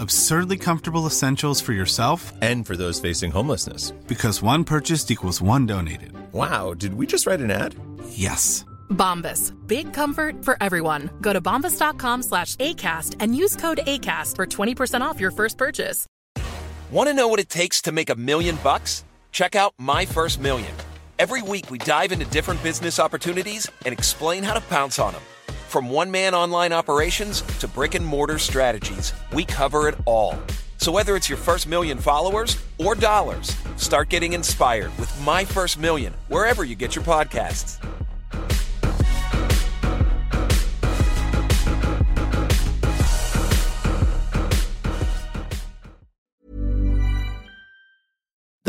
Absurdly comfortable essentials for yourself And for those facing homelessness. because one purchased equals one donated. Wow, did we just write an ad? Yes. Bombas. Big comfort for everyone. Go to bombas.com slash ACAST and use code ACAST for 20% off your first purchase. Want to know what it takes to make a million bucks? Check out My First Million. Every week, we dive into different business opportunities and explain how to pounce on them. From one man online operations to brick and mortar strategies, we cover it all. So, whether it's your first million followers or dollars, start getting inspired with My First Million wherever you get your podcasts.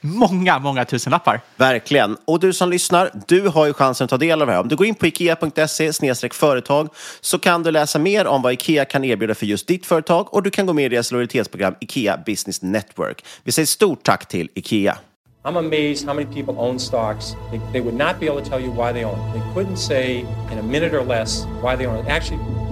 många, många tusenlappar. Verkligen. Och du som lyssnar, du har ju chansen att ta del av det här. Om du går in på ikea.se företag så kan du läsa mer om vad Ikea kan erbjuda för just ditt företag och du kan gå med i deras lojalitetsprogram Ikea Business Network. Vi säger stort tack till Ikea. I'm amazed how many people own stocks. They, they would not be able to tell you why they own. They couldn't say in a minute or less why they own. Actually,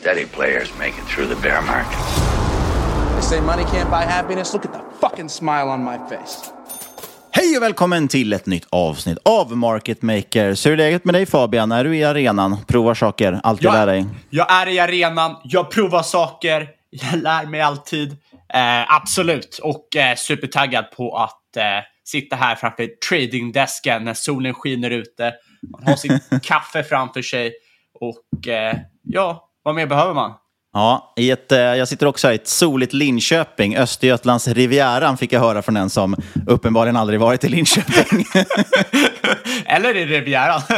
steady players make it through the bear market. They say money can't buy happiness. Look at the fucking smile on my face. Hej och välkommen till ett nytt avsnitt av Market Makers. Hur är läget med dig Fabian? Är du i arenan? Provar saker? Alltid Jag- lär dig? Jag är i arenan, jag provar saker, jag lär mig alltid. Eh, absolut, och eh, supertaggad på att eh, sitta här framför tradingdesken när solen skiner ute. Man har sitt kaffe framför sig och eh, ja, vad mer behöver man? Ja, i ett, eh, jag sitter också här i ett soligt Linköping. Östergötlands Rivieran fick jag höra från en som uppenbarligen aldrig varit i Linköping. Eller i Rivieran.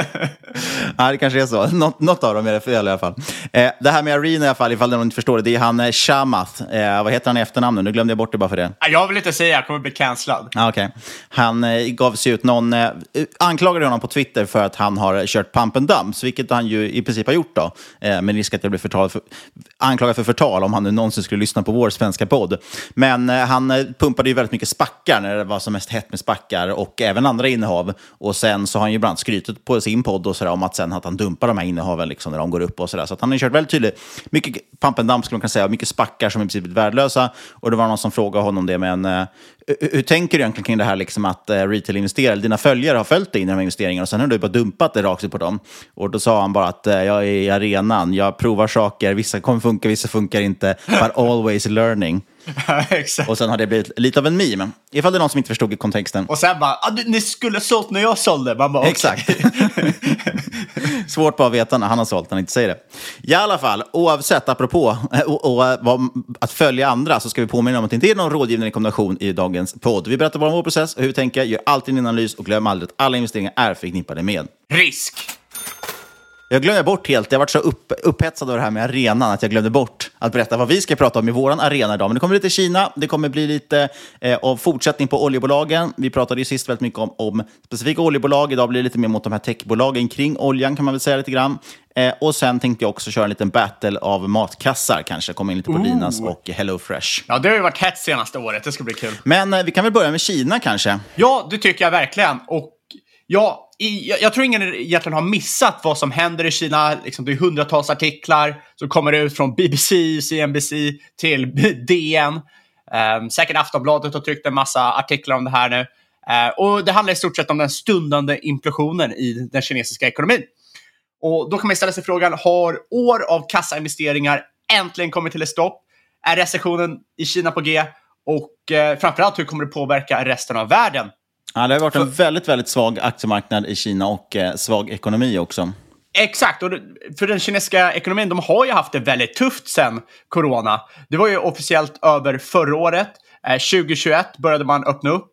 Ja, det kanske är så. Något, något av dem är det fel i alla fall. Eh, det här med Arena i alla fall, ifall någon inte förstår det, det är han eh, Shamath. Eh, vad heter han i efternamn Nu glömde jag bort det bara för det. jag vill inte säga, jag kommer bli cancellad. Ah, okay. Han eh, gav sig ut, någon eh, anklagade honom på Twitter för att han har kört pump and dumps, vilket han ju i princip har gjort då. Eh, med risk att jag blir förtal för, anklagad för förtal om han nu någonsin skulle lyssna på vår svenska podd. Men eh, han eh, pumpade ju väldigt mycket spackar när det var som mest hett med spackar och även andra innehav. Och sen så har han ju bland skrytit på sin podd och sådär om att sen att han dumpar de här innehaven liksom när de går upp och sådär. Så att han har kört väldigt tydligt. Mycket pump and dump skulle man kunna säga, mycket spackar som i princip är värdelösa. Och det var någon som frågade honom det, men eh, hur tänker du egentligen kring det här liksom att uh, retail-investerare, dina följare har följt dig in i de här investeringarna och sen har du bara dumpat det rakt ut på dem. Och då sa han bara att uh, jag är i arenan, jag provar saker, vissa kommer funka, vissa funkar inte, but always learning. och sen har det blivit lite av en meme. Ifall det är någon som inte förstod kontexten. Och sen bara, ah, ni skulle ha sålt när jag sålde. Man bara, Exakt. Svårt bara att veta när han har sålt, när han inte säger det. I alla fall, oavsett, apropå och, och, och, att följa andra, så ska vi påminna om att det inte är någon rådgivande rekommendation i dagens podd. Vi berättar bara om vår process och hur vi tänker, gör alltid en analys och glöm aldrig att alla investeringar är förknippade med risk. Jag glömde bort helt, jag varit så upp, upphetsad av det här med arenan att jag glömde bort att berätta vad vi ska prata om i vår arena idag. Men det kommer lite Kina, det kommer bli lite eh, av fortsättning på oljebolagen. Vi pratade ju sist väldigt mycket om, om specifika oljebolag. Idag blir det lite mer mot de här techbolagen kring oljan kan man väl säga lite grann. Eh, och sen tänkte jag också köra en liten battle av matkassar kanske. Komma in lite på Ooh. Linas och Hello Fresh. Ja, det har ju varit hett senaste året. Det ska bli kul. Men eh, vi kan väl börja med Kina kanske? Ja, det tycker jag verkligen. Och ja, i, jag, jag, tror ingen egentligen har missat vad som händer i Kina. Liksom, det är hundratals artiklar som kommer ut från BBC, CNBC till DN. Um, ehm, säkert Aftonbladet har tryckt en massa artiklar om det här nu. Uh, och det handlar i stort sett om den stundande implosionen i den kinesiska ekonomin. Och då kan man ställa sig frågan, har år av kassainvesteringar äntligen kommit till ett stopp? Är recessionen i Kina på G? Och eh, framförallt, hur kommer det påverka resten av världen? Ja, det har varit en väldigt, väldigt svag aktiemarknad i Kina och eh, svag ekonomi också. Exakt, och för den kinesiska ekonomin, de har ju haft det väldigt tufft sen corona. Det var ju officiellt över förra året. Eh, 2021 började man öppna upp.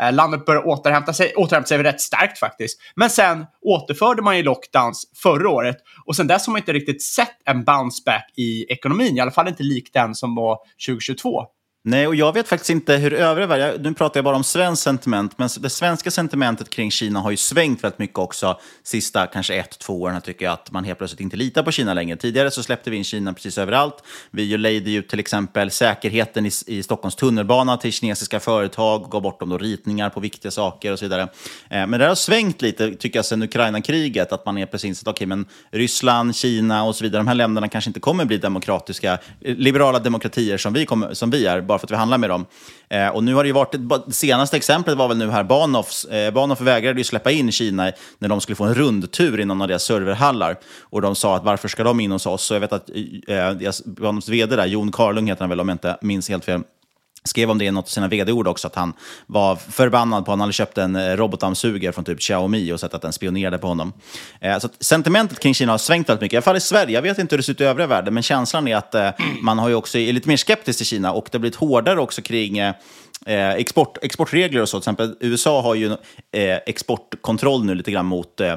Eh, landet började återhämta sig, återhämta sig rätt starkt faktiskt. Men sen återförde man ju lockdowns förra året och sen dess har man inte riktigt sett en bounce back i ekonomin, i alla fall inte lik den som var 2022. Nej, och jag vet faktiskt inte hur övriga världen... Nu pratar jag bara om svenskt sentiment, men det svenska sentimentet kring Kina har ju svängt väldigt mycket också sista kanske ett, två åren tycker jag att man helt plötsligt inte litar på Kina längre. Tidigare så släppte vi in Kina precis överallt. Vi lejde ju till exempel säkerheten i, i Stockholms tunnelbana till kinesiska företag, gav bort dem då ritningar på viktiga saker och så vidare. Eh, men det har svängt lite, tycker jag, sedan Ukraina-kriget, att man är precis att okej, okay, men Ryssland, Kina och så vidare, de här länderna kanske inte kommer bli demokratiska, eh, liberala demokratier som vi, kommer, som vi är, bara för att vi handlar med dem. Eh, och nu har det ju varit, det senaste exemplet var väl nu här, Bahnhofs, eh, Bahnhof vägrade ju släppa in Kina när de skulle få en rundtur i någon av deras serverhallar. Och de sa att varför ska de in hos oss? Så jag vet att eh, Bahnhofs vd där, Jon Karlung heter han väl om jag inte minns helt fel, skrev om det i något av sina vd-ord också, att han var förbannad på att han hade köpt en eh, robotdammsugare från typ Xiaomi och sett att den spionerade på honom. Eh, så sentimentet kring Kina har svängt väldigt mycket, i alla fall i Sverige. Jag vet inte hur det ser ut i övriga världen, men känslan är att eh, man har ju också är lite mer skeptisk till Kina och det har blivit hårdare också kring eh, eh, export, exportregler och så. Till exempel USA har ju eh, exportkontroll nu lite grann mot eh,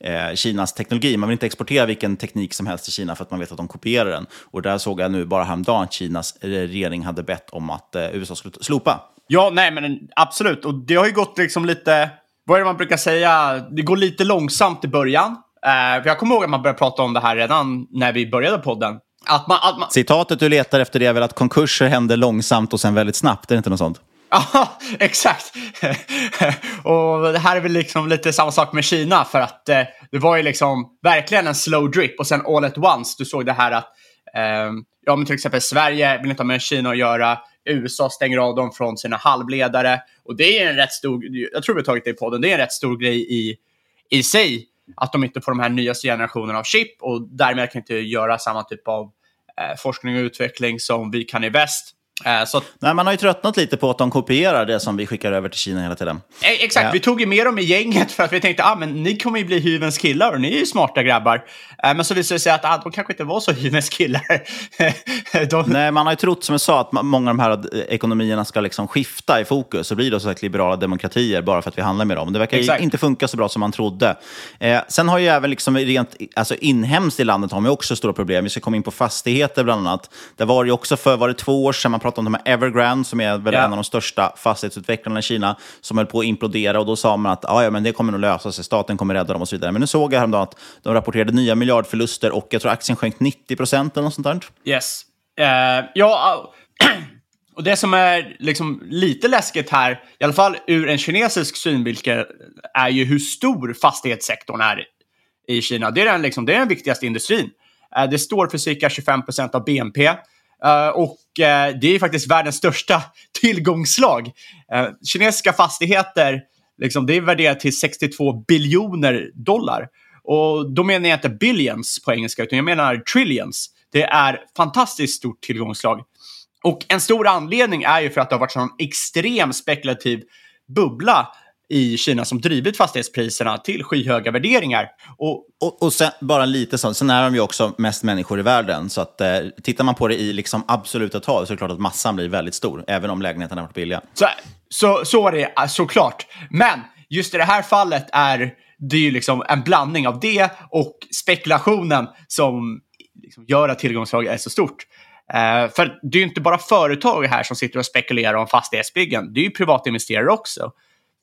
eh, Kinas teknologi. Man vill inte exportera vilken teknik som helst till Kina för att man vet att de kopierar den. Och där såg jag nu bara häromdagen att Kinas regering hade bett om att eh, USA skulle slopa. Ja, nej men absolut. Och det har ju gått liksom lite, vad är det man brukar säga, det går lite långsamt i början. Eh, jag kommer ihåg att man började prata om det här redan när vi började podden. Att man, att man... Citatet du letar efter det är väl att konkurser händer långsamt och sen väldigt snabbt, är det inte något sånt? Ja, exakt. och det här är väl liksom lite samma sak med Kina för att eh, det var ju liksom verkligen en slow drip och sen all at once. Du såg det här att, eh, ja men till exempel Sverige vill inte ha med Kina att göra. USA stänger av dem från sina halvledare och det är en rätt stor, jag tror vi har tagit det i podden, det är en rätt stor grej i, i sig att de inte får de här nya generationerna av chip och därmed kan inte göra samma typ av Eh, forskning och utveckling som vi kan i väst. Eh, så att, Nej, man har ju tröttnat lite på att de kopierar det som vi skickar över till Kina hela tiden. Eh, Exakt, Ja. vi tog ju med dem i gänget för att vi tänkte ah, men ni kommer ju bli hyvens killar och ni är ju smarta grabbar. Eh, Men så visade det sig att ah, de kanske inte var så hyvens killar. de, Nej, man har ju trott, som jag sa, att många av de här eh, ekonomierna ska liksom skifta i fokus och bli då så sagt liberala demokratier bara för att vi handlar med dem. Det verkar Exakt. inte funka så bra som man trodde. Eh, sen har ju även liksom rent alltså inhemskt i landet har man också stora problem. Vi ska komma in på fastigheter bland annat. Det var ju också för, var det två år sedan man pratade om de här Evergrande som är väl Ja. en av de största fastighetsutvecklarna i Kina som höll på att implodera och då sa man att "Ah, ja, men det kommer nog lösa sig, staten kommer rädda dem och så vidare. Men nu såg jag häromdagen att de rapporterade nya miljardförluster och jag tror aktien sjönk 90 procent eller något sånt där. Yes. Eh, ja, och det som är liksom lite läskigt här, i alla fall ur en kinesisk synvinkel, är ju hur stor fastighetssektorn är i Kina. Det är den, liksom, det är den viktigaste industrin. Eh, det står för cirka 25 procent av BNP. Eh, och eh, det är faktiskt världens största tillgångslag. Eh, kinesiska fastigheter, liksom, det är värderat till 62 biljoner dollar. Och då menar jag inte billions på engelska, utan jag menar trillions. Det är fantastiskt stort tillgångslag. Och en stor anledning är ju för att det har varit sån extrem spekulativ bubbla i Kina som drivit fastighetspriserna till skyhöga värderingar. Och, Och, och sen, bara lite sånt, sen är de ju också mest människor i världen. Så att, eh, tittar man på det i liksom absoluta tal så är det klart att massan blir väldigt stor, även om lägenheterna har varit billiga. Så, så, så är det såklart. Men just i det här fallet är det ju liksom en blandning av det och spekulationen som liksom gör att tillgångslaget är så stort. Eh, för det är ju inte bara företag här som sitter och spekulerar om fastighetsbyggen. Det är ju privatinvesterare också.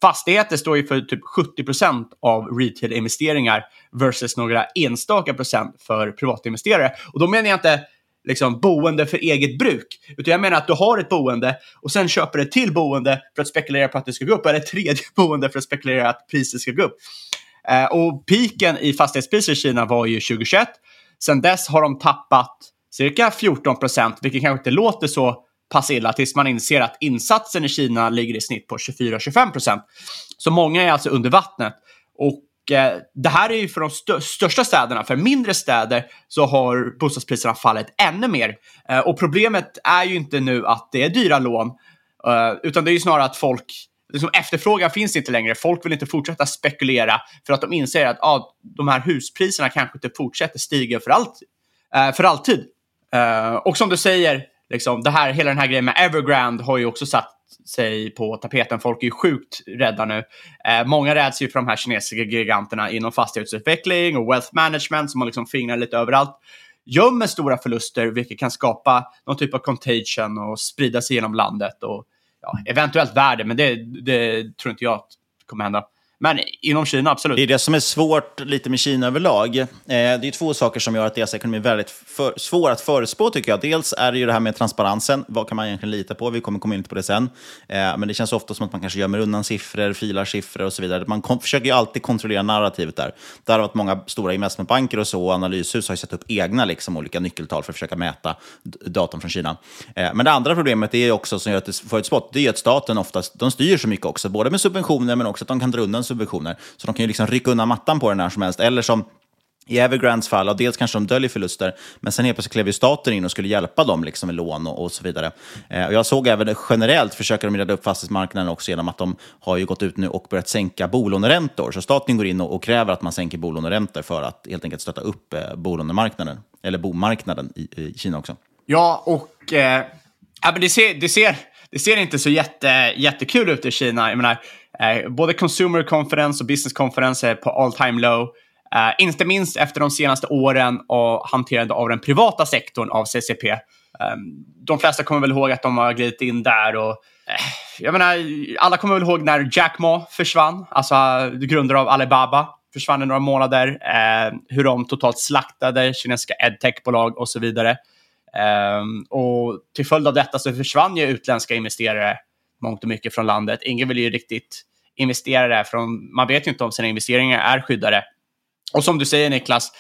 Fastigheter står ju för typ 70 procent av retail-investeringar versus några enstaka procent för privatinvesterare. Och då menar jag inte liksom, boende för eget bruk, utan jag menar att du har ett boende och sen köper ett till boende för att spekulera på att det ska gå upp, eller ett tredje boende för att spekulera att priset ska gå upp. Eh, och piken i fastighetspriser i Kina var ju 2021. Sen dess har de tappat cirka 14 procent, vilket kanske inte låter så pass illa tills man inser att insatsen i Kina ligger i snitt på 24-25 procent. Så många är alltså under vattnet. Och eh, det här är ju för de st största städerna. För mindre städer så har bostadspriserna fallit ännu mer. Eh, och problemet är ju inte nu att det är dyra lån, eh, utan det är ju snarare att folk Liksom efterfrågan finns inte längre. Folk vill inte fortsätta spekulera för att de inser att ah, de här huspriserna kanske inte fortsätter stiga för, allt, eh, för alltid. Eh, och som du säger, liksom, det här, hela den här grejen med Evergrande har ju också satt sig på tapeten. Folk är ju sjukt rädda nu. Eh, många räds ju för de här kinesiska giganterna inom fastighetsutveckling och wealth management som har liksom fingrar lite överallt. Gömmer stora förluster, vilket kan skapa någon typ av contagion och sprida sig genom landet. Och, ja, eventuellt värde, men det, det tror inte jag kommer hända. Men inom Kina, absolut. Det är det som är svårt lite med Kina överlag. Eh, det är två saker som gör att deras ekonomi är väldigt för, svår att förutspå tycker jag. Dels är det ju det här med transparensen. Vad kan man egentligen lita på? Vi kommer komma in på det sen. Eh, men det känns ofta som att man kanske gömmer undan siffror, filar siffror och så vidare. Man kom, försöker ju alltid kontrollera narrativet där. Där har varit många stora investmentbanker och så och analyshus har ju satt upp egna liksom, olika nyckeltal för att försöka mäta datorn från Kina. Eh, men det andra problemet är också som gör att det är förutspått, det är ju att staten oftast, de styr så mycket också, både med subventioner men också att de kan dra undan subventioner. Så de kan ju liksom rycka undan mattan på den när som helst. Eller som i Evergrandes fall, och dels kanske de döljer förluster, men sen helt plötsligt klev ju staten in och skulle hjälpa dem liksom med lån och, och så vidare. Eh, och jag såg även generellt försöker de rädda upp fastighetsmarknaden också genom att de har ju gått ut nu och börjat sänka bolåneräntor. Så staten går in och, och kräver att man sänker bolåneräntor för att helt enkelt stötta upp eh, bolånemarknaden, eller bomarknaden i, i Kina också. Ja, och eh, ja, men det, ser, det, ser, det ser inte så jätte, jättekul ut i Kina. Jag menar, eh, både consumer confidence och business confidence är på all time low. Eh, inte minst efter de senaste åren och hanterande av den privata sektorn av CCP. Eh, de flesta kommer väl ihåg att de har glidit in där och eh, jag menar, alla kommer väl ihåg när Jack Ma försvann, alltså grundare av Alibaba försvann i några månader, eh, hur de totalt slaktade kinesiska edtech-bolag och så vidare. Ehm, och till följd av detta så försvann ju utländska investerare mångt och mycket från landet. Ingen vill ju riktigt investera där, för man vet ju inte om sina investeringar är skyddade. Och som du säger Niklas,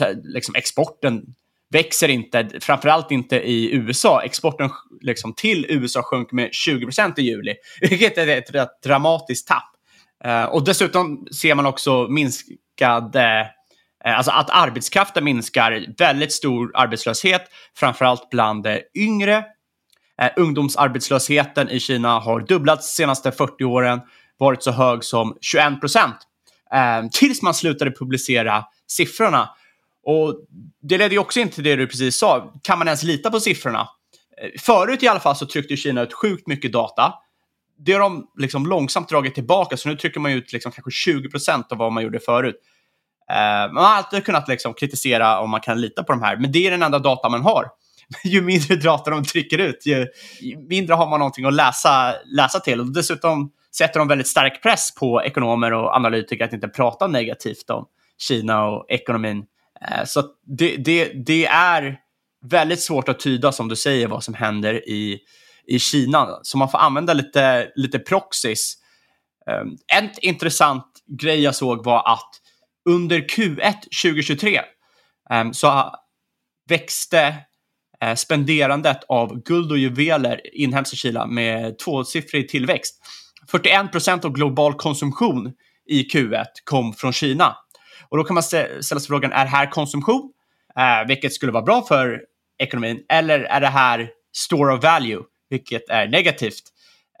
eh, liksom exporten växer inte, framförallt inte i USA. Exporten liksom, till USA sjönk med 20% i juli, vilket är ett rätt dramatiskt tapp. Ehm, och dessutom ser man också minskad, eh, Eh, alltså att arbetskraften minskar, väldigt stor arbetslöshet, framförallt bland eh, yngre. Eh, ungdomsarbetslösheten i Kina har dubblats de senaste 40 åren, varit så hög som 21 procent. Tills man slutade publicera siffrorna. Och det ledde ju också in till det du precis sa. Kan man ens lita på siffrorna? Förut i alla fall så tryckte Kina ut sjukt mycket data. Det har de liksom långsamt dragit tillbaka, så nu trycker man ut liksom kanske 20 procent av vad man gjorde förut. Eh, man har alltid kunnat liksom kritisera om man kan lita på de här, men det är den enda data man har. ju mindre data de trycker ut, ju mindre har man någonting att läsa, läsa till. Och dessutom sätter de väldigt stark press på ekonomer och analytiker att inte prata negativt om Kina och ekonomin. Eh, så det, det, det är väldigt svårt att tyda, som du säger, vad som händer i, i Kina. Så man får använda lite, lite proxys. Eh, en intressant grej jag såg var att under Q1 2023 eh, så ah, växte eh, spenderandet av guld och juveler inhemskt i Kina med tvåsiffrig tillväxt. 41 procent av global konsumtion i Q1 kom från Kina. Och då kan man ställa sig frågan, är det här konsumtion? Eh, vilket skulle vara bra för ekonomin. Eller är det här store of value? Vilket är negativt.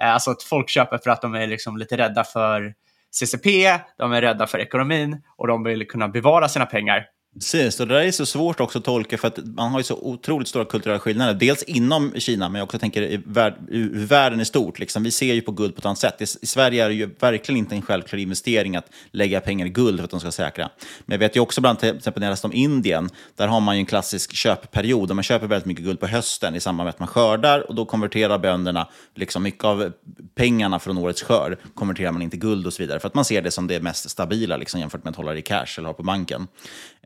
Eh, alltså att folk köper för att de är liksom lite rädda för CCP, de är rädda för ekonomin och de vill kunna bevara sina pengar. Precis, och det där är så svårt också att tolka för att man har ju så otroligt stora kulturella skillnader. Dels inom Kina, men jag också tänker i, värld, i världen i stort. Liksom. Vi ser ju på guld på ett annat sätt. I, Sverige är det ju verkligen inte en självklar investering att lägga pengar i guld för att de ska säkra. Men jag vet ju också bland till exempel när jag läste om Indien, där har man ju en klassisk köpperiod. Där man köper väldigt mycket guld på hösten i samband med att man skördar och då konverterar bönderna liksom mycket av pengarna från årets skörd konverterar man inte till guld och så vidare. För att man ser det som det mest stabila liksom, jämfört med att hålla det i cash eller ha på banken.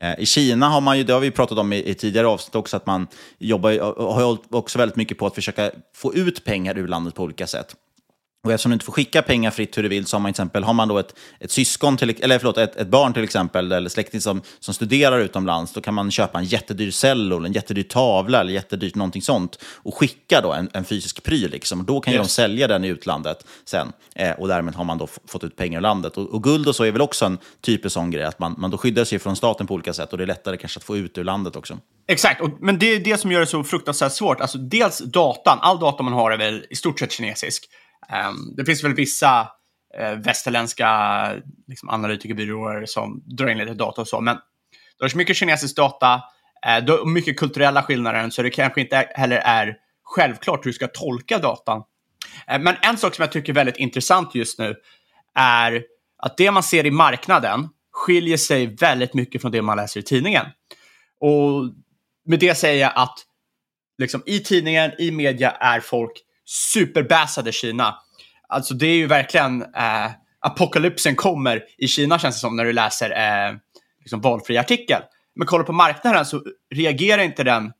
Eh, I Kina har man ju, det har vi pratat om i, i tidigare avsnitt också, att man jobbar, har också väldigt mycket på att försöka få ut pengar ur landet på olika sätt. Och eftersom du inte får skicka pengar fritt hur du vill så har man till exempel, har man då ett, ett syskon, till, eller förlåt, ett, ett barn till exempel, eller släkting som, som studerar utomlands, då kan man köpa en jättedyr cello, eller en jättedyr tavla eller jättedyrt någonting sånt och skicka då en, en fysisk pryl. Liksom. Och då kan Yes. de sälja den i utlandet sen. Eh, och därmed har man då fått ut pengar ur landet. Och, och guld och så är väl också en typisk sån grej, att man, man då skyddar sig från staten på olika sätt och det är lättare kanske att få ut ur landet också. Exakt, och, men det är det som gör det så fruktansvärt svårt. Alltså dels datan, all data man har är väl i stort sett kinesisk. Ehm, det finns väl vissa uh, västerländska liksom, analytikerbyråer som drar in lite data och så, men det är så mycket kinesisk data, uh, det är mycket kulturella skillnader, så det kanske inte heller är självklart hur du ska tolka datan. Eh, men en sak som jag tycker är väldigt intressant just nu är att det man ser i marknaden skiljer sig väldigt mycket från det man läser i tidningen. Och med det säger jag att liksom, i tidningen, i media är folk superbassade Kina. Alltså det är ju verkligen eh, apokalypsen kommer i Kina känns det som när du läser eh, liksom valfri artikel. Men kollar på marknaden så reagerar inte den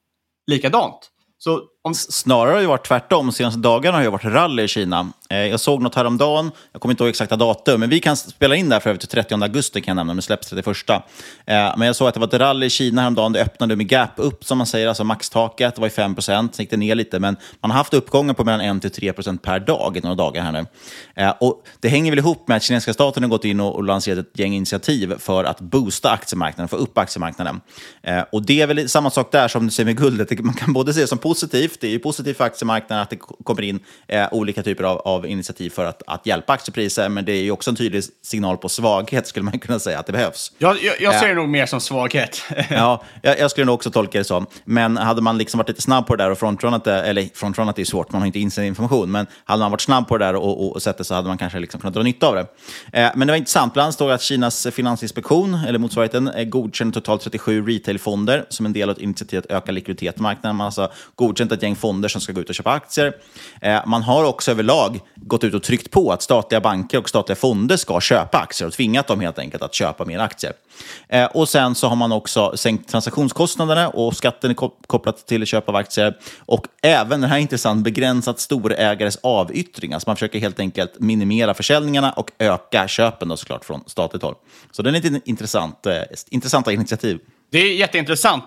likadant. Så. Snarare har det varit tvärtom. De senaste dagarna har det varit rally i Kina. Eh, jag såg något häromdagen, jag kommer inte ihåg exakta datum, men vi kan spela in det här för övrigt 30 augusti kan jag nämna, men släpps 31. Eh, men jag såg att det var ett rally i Kina häromdagen, det öppnade med gap upp som man säger, alltså maxtaket, det var i 5 procent, sen gick det ner lite, men man har haft uppgångar på mellan 1-3 procent per dag i några dagar här nu. Eh, och det hänger väl ihop med att kinesiska staten har gått in och, lanserat ett gäng initiativ för att boosta aktiemarknaden, få upp aktiemarknaden. Och det är väl samma sak där som du säger med guldet, man kan både se det som positivt, det är ju positivt för aktiemarknaden att det ko- kommer in eh, olika typer av, av initiativ för att, att hjälpa aktiepriser, men det är ju också en tydlig signal på svaghet, skulle man kunna säga, att det behövs. Jag, jag, jag ser Eh, det nog mer som svaghet. Ja, jag, jag skulle nog också tolka det så. Men hade man liksom varit lite snabb på det där och frontrunnat det, eller frontrunnat är ju svårt, man har inte insedd information, men hade man varit snabb på det där och, och, och sett det så hade man kanske liksom kunnat dra nytta av det. Eh, men det var intressant, bland annat står att Kinas finansinspektion, eller motsvarigheten, eh, godkänner totalt 37 retailfonder som en del av ett initiativ att öka likviditet på marknaden. Man har alltså godkänt ett gäng fonder som ska gå ut och köpa aktier. Eh, man har också överlag gått ut och tryckt på att statliga banker och statliga fonder ska köpa aktier och tvingat dem helt enkelt att köpa mer aktier. Eh, och sen så har man också sänkt transaktionskostnaderna och skatten är kopplat till köp av aktier. Och även, det här är intressant, begränsat storägares avyttringar. Så man försöker helt enkelt minimera försäljningarna och öka köpen då såklart från statligt håll. Så det är lite intressant, eh, intressanta initiativ. Det är jätteintressant.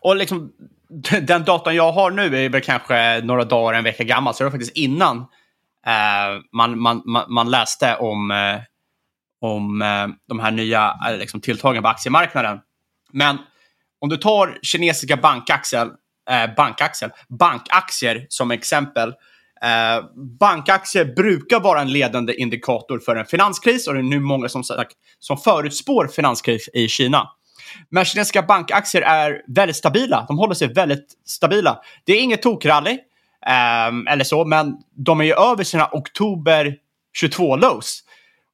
Och liksom, den datan jag har nu är väl kanske några dagar, en vecka gammal. Så det var faktiskt innan eh, man, man, man, man läste om, eh, om eh, de här nya eh, liksom, tilltagen på aktiemarknaden. Men om du tar kinesiska bankaktier, eh. Bankaktier som exempel. Eh, bankaktier brukar vara en ledande indikator för en finanskris och det är nu många som, sagt, som förutspår finanskris i Kina. Men kinesiska bankaktier är väldigt stabila. De håller sig väldigt stabila. Det är inget tokrally um, eller så, men de är ju över sina oktober 22 lows.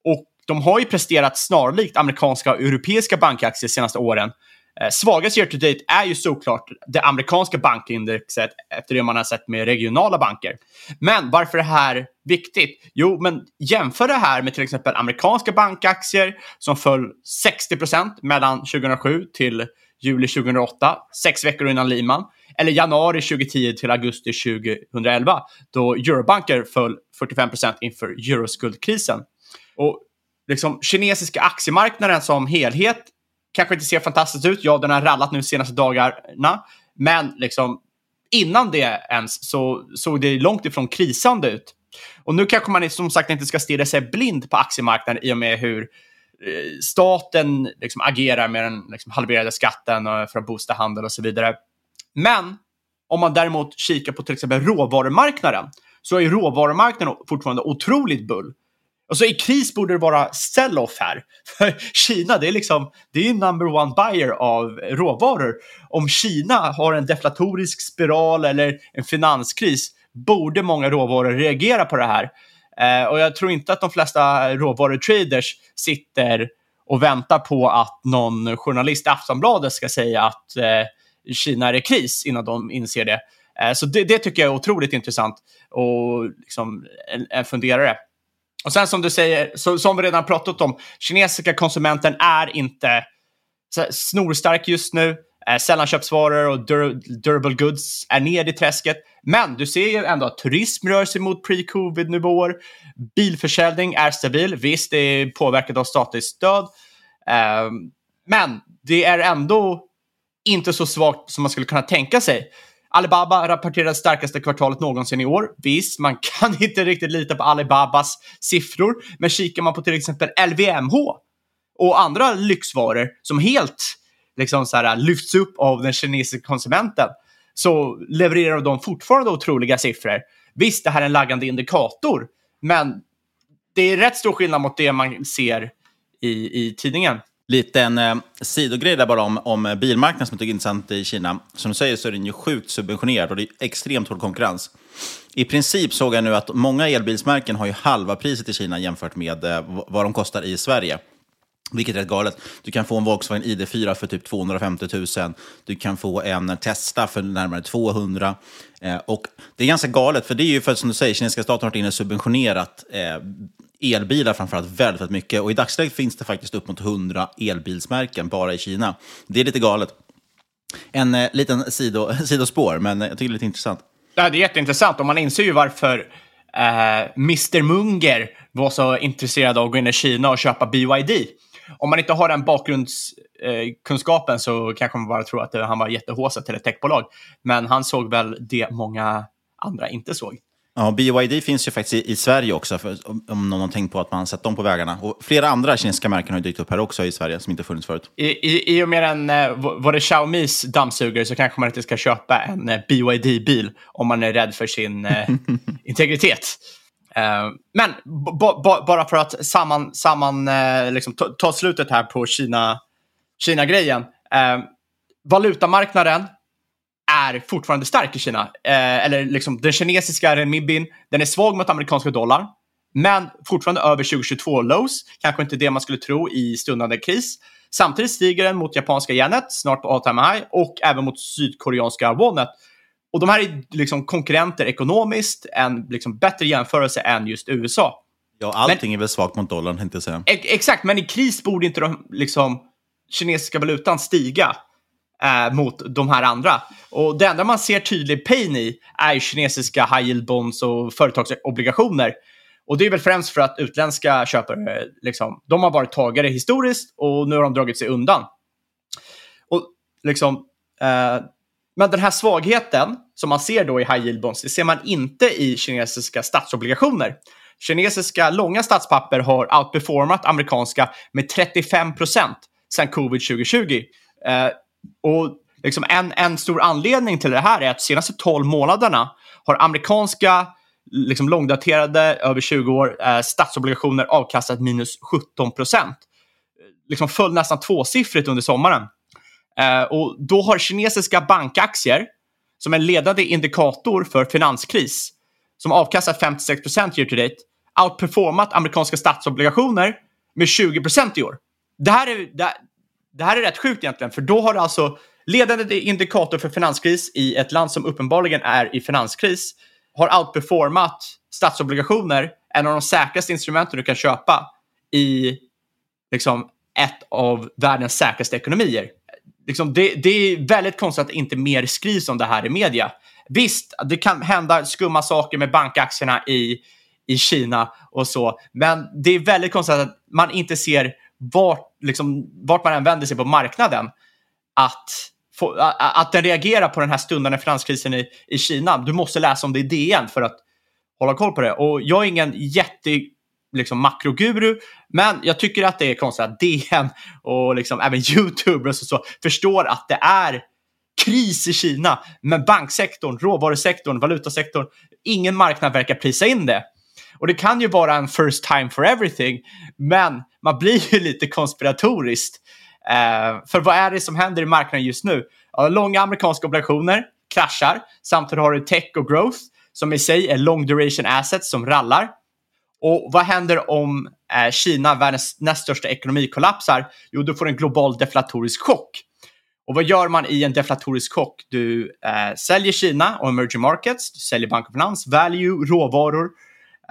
Och de har ju presterat snarlikt amerikanska och europeiska bankaktier de senaste åren. Eh, svagast year to date är ju såklart det amerikanska bankindexet efter det man har sett med regionala banker. Men varför är det här viktigt? Jo, men jämför det här med till exempel amerikanska bankaktier som föll 60% mellan 2007 till juli 2008, sex veckor innan Lehman, eller januari 2010 till augusti 2011, då eurobanker föll 45% inför euroskuldkrisen. Och liksom kinesiska aktiemarknaden som helhet kanske inte ser fantastiskt ut. Ja, den har rallat nu senaste dagarna. Men liksom, innan det ens så såg det långt ifrån krisande ut. Och nu kanske man som sagt inte ska stirra sig blind på aktiemarknaden i och med hur eh, staten liksom agerar med den liksom halverade skatten för att boosta handel och så vidare. Men om man däremot kikar på till exempel råvarumarknaden så är råvarumarknaden fortfarande otroligt bull. Och så i kris borde det vara sell-off här. För Kina, det är liksom, det är number one buyer av råvaror. Om Kina har en deflatorisk spiral eller en finanskris borde många råvaror reagera på det här. Eh, och jag tror inte att de flesta råvarutraders sitter och väntar på att någon journalist i Aftonbladet ska säga att eh, Kina är i kris innan de inser det. Eh, så det, det, tycker jag är otroligt intressant och liksom en, en funderare. Och sen som du säger, så, som vi redan pratat om, kinesiska konsumenten är inte snorstark just nu. Eh, sällanköpsvaror och dur durable goods är ner i träsket. Men du ser ju ändå att turism rör sig mot pre-covid-nivåer. Bilförsäljning är stabil. Visst, det är påverkat av statligt stöd. Eh, men det är ändå inte så svagt som man skulle kunna tänka sig. Alibaba rapporterar starkaste kvartalet någonsin i år. Visst, man kan inte riktigt lita på Alibabas siffror, men kikar man på till exempel LVMH och andra lyxvaror som helt liksom så här, lyfts upp av den kinesiska konsumenten så levererar de fortfarande otroliga siffror. Visst, det här är en laggande indikator, men det är rätt stor skillnad mot det man ser i, i tidningen. Liten eh, sidogrej där bara om, om bilmarknaden som jag tycker är intressant i Kina. Som du säger så är den ju sjukt subventionerad och det är extremt hård konkurrens. I princip såg jag nu att många elbilsmärken har ju halva priset i Kina jämfört med eh, vad de kostar i Sverige. Vilket är rätt galet. Du kan få en Volkswagen ID4 för typ 250 000. Du kan få en Tesla för närmare 200. Eh, och det är ganska galet, för det är ju för att som du säger, kinesiska staten har varit inne och subventionerat eh, elbilar framförallt väldigt, väldigt mycket. Och i dagsläget finns det faktiskt upp mot 100 elbilsmärken bara i Kina. Det är lite galet. En eh, liten sido, sidospår, men jag tycker det är lite intressant. Ja, det är jätteintressant och man inser ju varför eh, Mr Munger var så intresserad av att gå in i Kina och köpa BYD. Om man inte har den bakgrundskunskapen eh, så kanske man bara tror att han var jättehåsad till ett techbolag. Men han såg väl det många andra inte såg. Ja, BYD finns ju faktiskt i, i Sverige också, för, om någon har tänkt på att man sett dem på vägarna. Och flera andra kinesiska märken har dykt upp här också i Sverige, som inte funnits förut. I, i, i och med en, eh, var det Xiaomis dammsugare så kanske man inte ska köpa en eh, BYD-bil om man är rädd för sin eh, integritet. Men bara för att samman, samman liksom ta, ta, slutet här på Kina-grejen. Kina uh, valutamarknaden är fortfarande stark i Kina. Eh, eller liksom den kinesiska renminbin, den är svag mot amerikanska dollar. Men fortfarande över 2022 lows. Kanske inte det man skulle tro i stundande kris. Samtidigt stiger den mot japanska yenet, snart på all time high, och även mot sydkoreanska wonet. Och de här är liksom konkurrenter ekonomiskt, en liksom bättre jämförelse än just USA. Ja, allting men, är väl svagt mot dollarn, inte säga. Exakt, men i kris borde inte de liksom, kinesiska valutan stiga eh, mot de här andra. Och det enda man ser tydlig pain i är kinesiska high yield bonds och företagsobligationer. Och det är väl främst för att utländska köpare, eh, liksom, de har varit tagare historiskt och nu har de dragit sig undan. Och liksom, eh, men den här svagheten som man ser då i high yield bonds, det ser man inte i kinesiska statsobligationer. Kinesiska långa statspapper har outperformat amerikanska med 35 procent sedan covid 2020. Eh, och liksom en, en stor anledning till det här är att de senaste 12 månaderna har amerikanska liksom långdaterade, över 20 år, eh, statsobligationer avkastat minus 17 procent. Liksom föll nästan tvåsiffrigt under sommaren. Eh, och då har kinesiska bankaktier, som är en ledande indikator för finanskris, som avkastat 56 procent year to date, outperformat amerikanska statsobligationer med 20 procent i år. Det här, är, det, det här är rätt sjukt egentligen, för då har det alltså ledande indikator för finanskris i ett land som uppenbarligen är i finanskris har outperformat statsobligationer, en av de säkraste instrumenten du kan köpa i liksom, ett av världens säkraste ekonomier. Liksom, det, det är väldigt konstigt att inte mer skrivs om det här i media. Visst, det kan hända skumma saker med bankaktierna i, i Kina och så, men det är väldigt konstigt att man inte ser vart, liksom, vart man än vänder sig på marknaden, att få, att den reagerar på den här stundande finanskrisen i, i Kina. Du måste läsa om det i DN för att hålla koll på det. Och jag är ingen jätte liksom, makroguru, men jag tycker att det är konstigt att DN och liksom, även YouTubers och så förstår att det är kris i Kina. Men banksektorn, råvarusektorn, valutasektorn, ingen marknad verkar prisa in det. Och det kan ju vara en first time for everything, men man blir ju lite konspiratoriskt Eh, för vad är det som händer i marknaden just nu? Ja, långa amerikanska obligationer kraschar. Samtidigt har du tech och growth som i sig är long duration assets som rallar. Och vad händer om eh, Kina, världens näst största ekonomi, kollapsar? Jo, du får en global deflatorisk chock. Och vad gör man i en deflatorisk chock? Du eh, säljer Kina och emerging markets, du säljer bank och finans, value, råvaror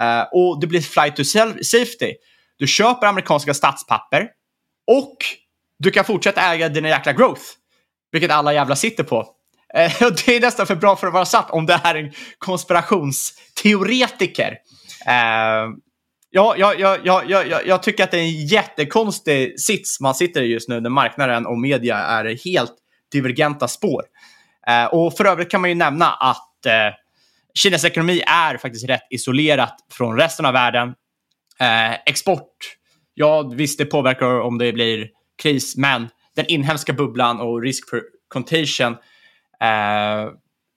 Uh, och det blir flight to safety. Du köper amerikanska statspapper och du kan fortsätta äga dina jäkla growth. Vilket alla jävla sitter på. Uh, det är nästan för bra för att vara sant om det är en konspirationsteoretiker. Eh, ja, ja, ja, ja, ja, jag tycker att det är en jättekonstig sits man sitter i just nu när marknaden och media är helt divergenta spår. Eh, och för övrigt kan man ju nämna att eh, Kinas ekonomi är faktiskt rätt isolerat från resten av världen. Eh, export, ja visst det påverkar om det blir kris, men den inhemska bubblan och risk för contagion eh,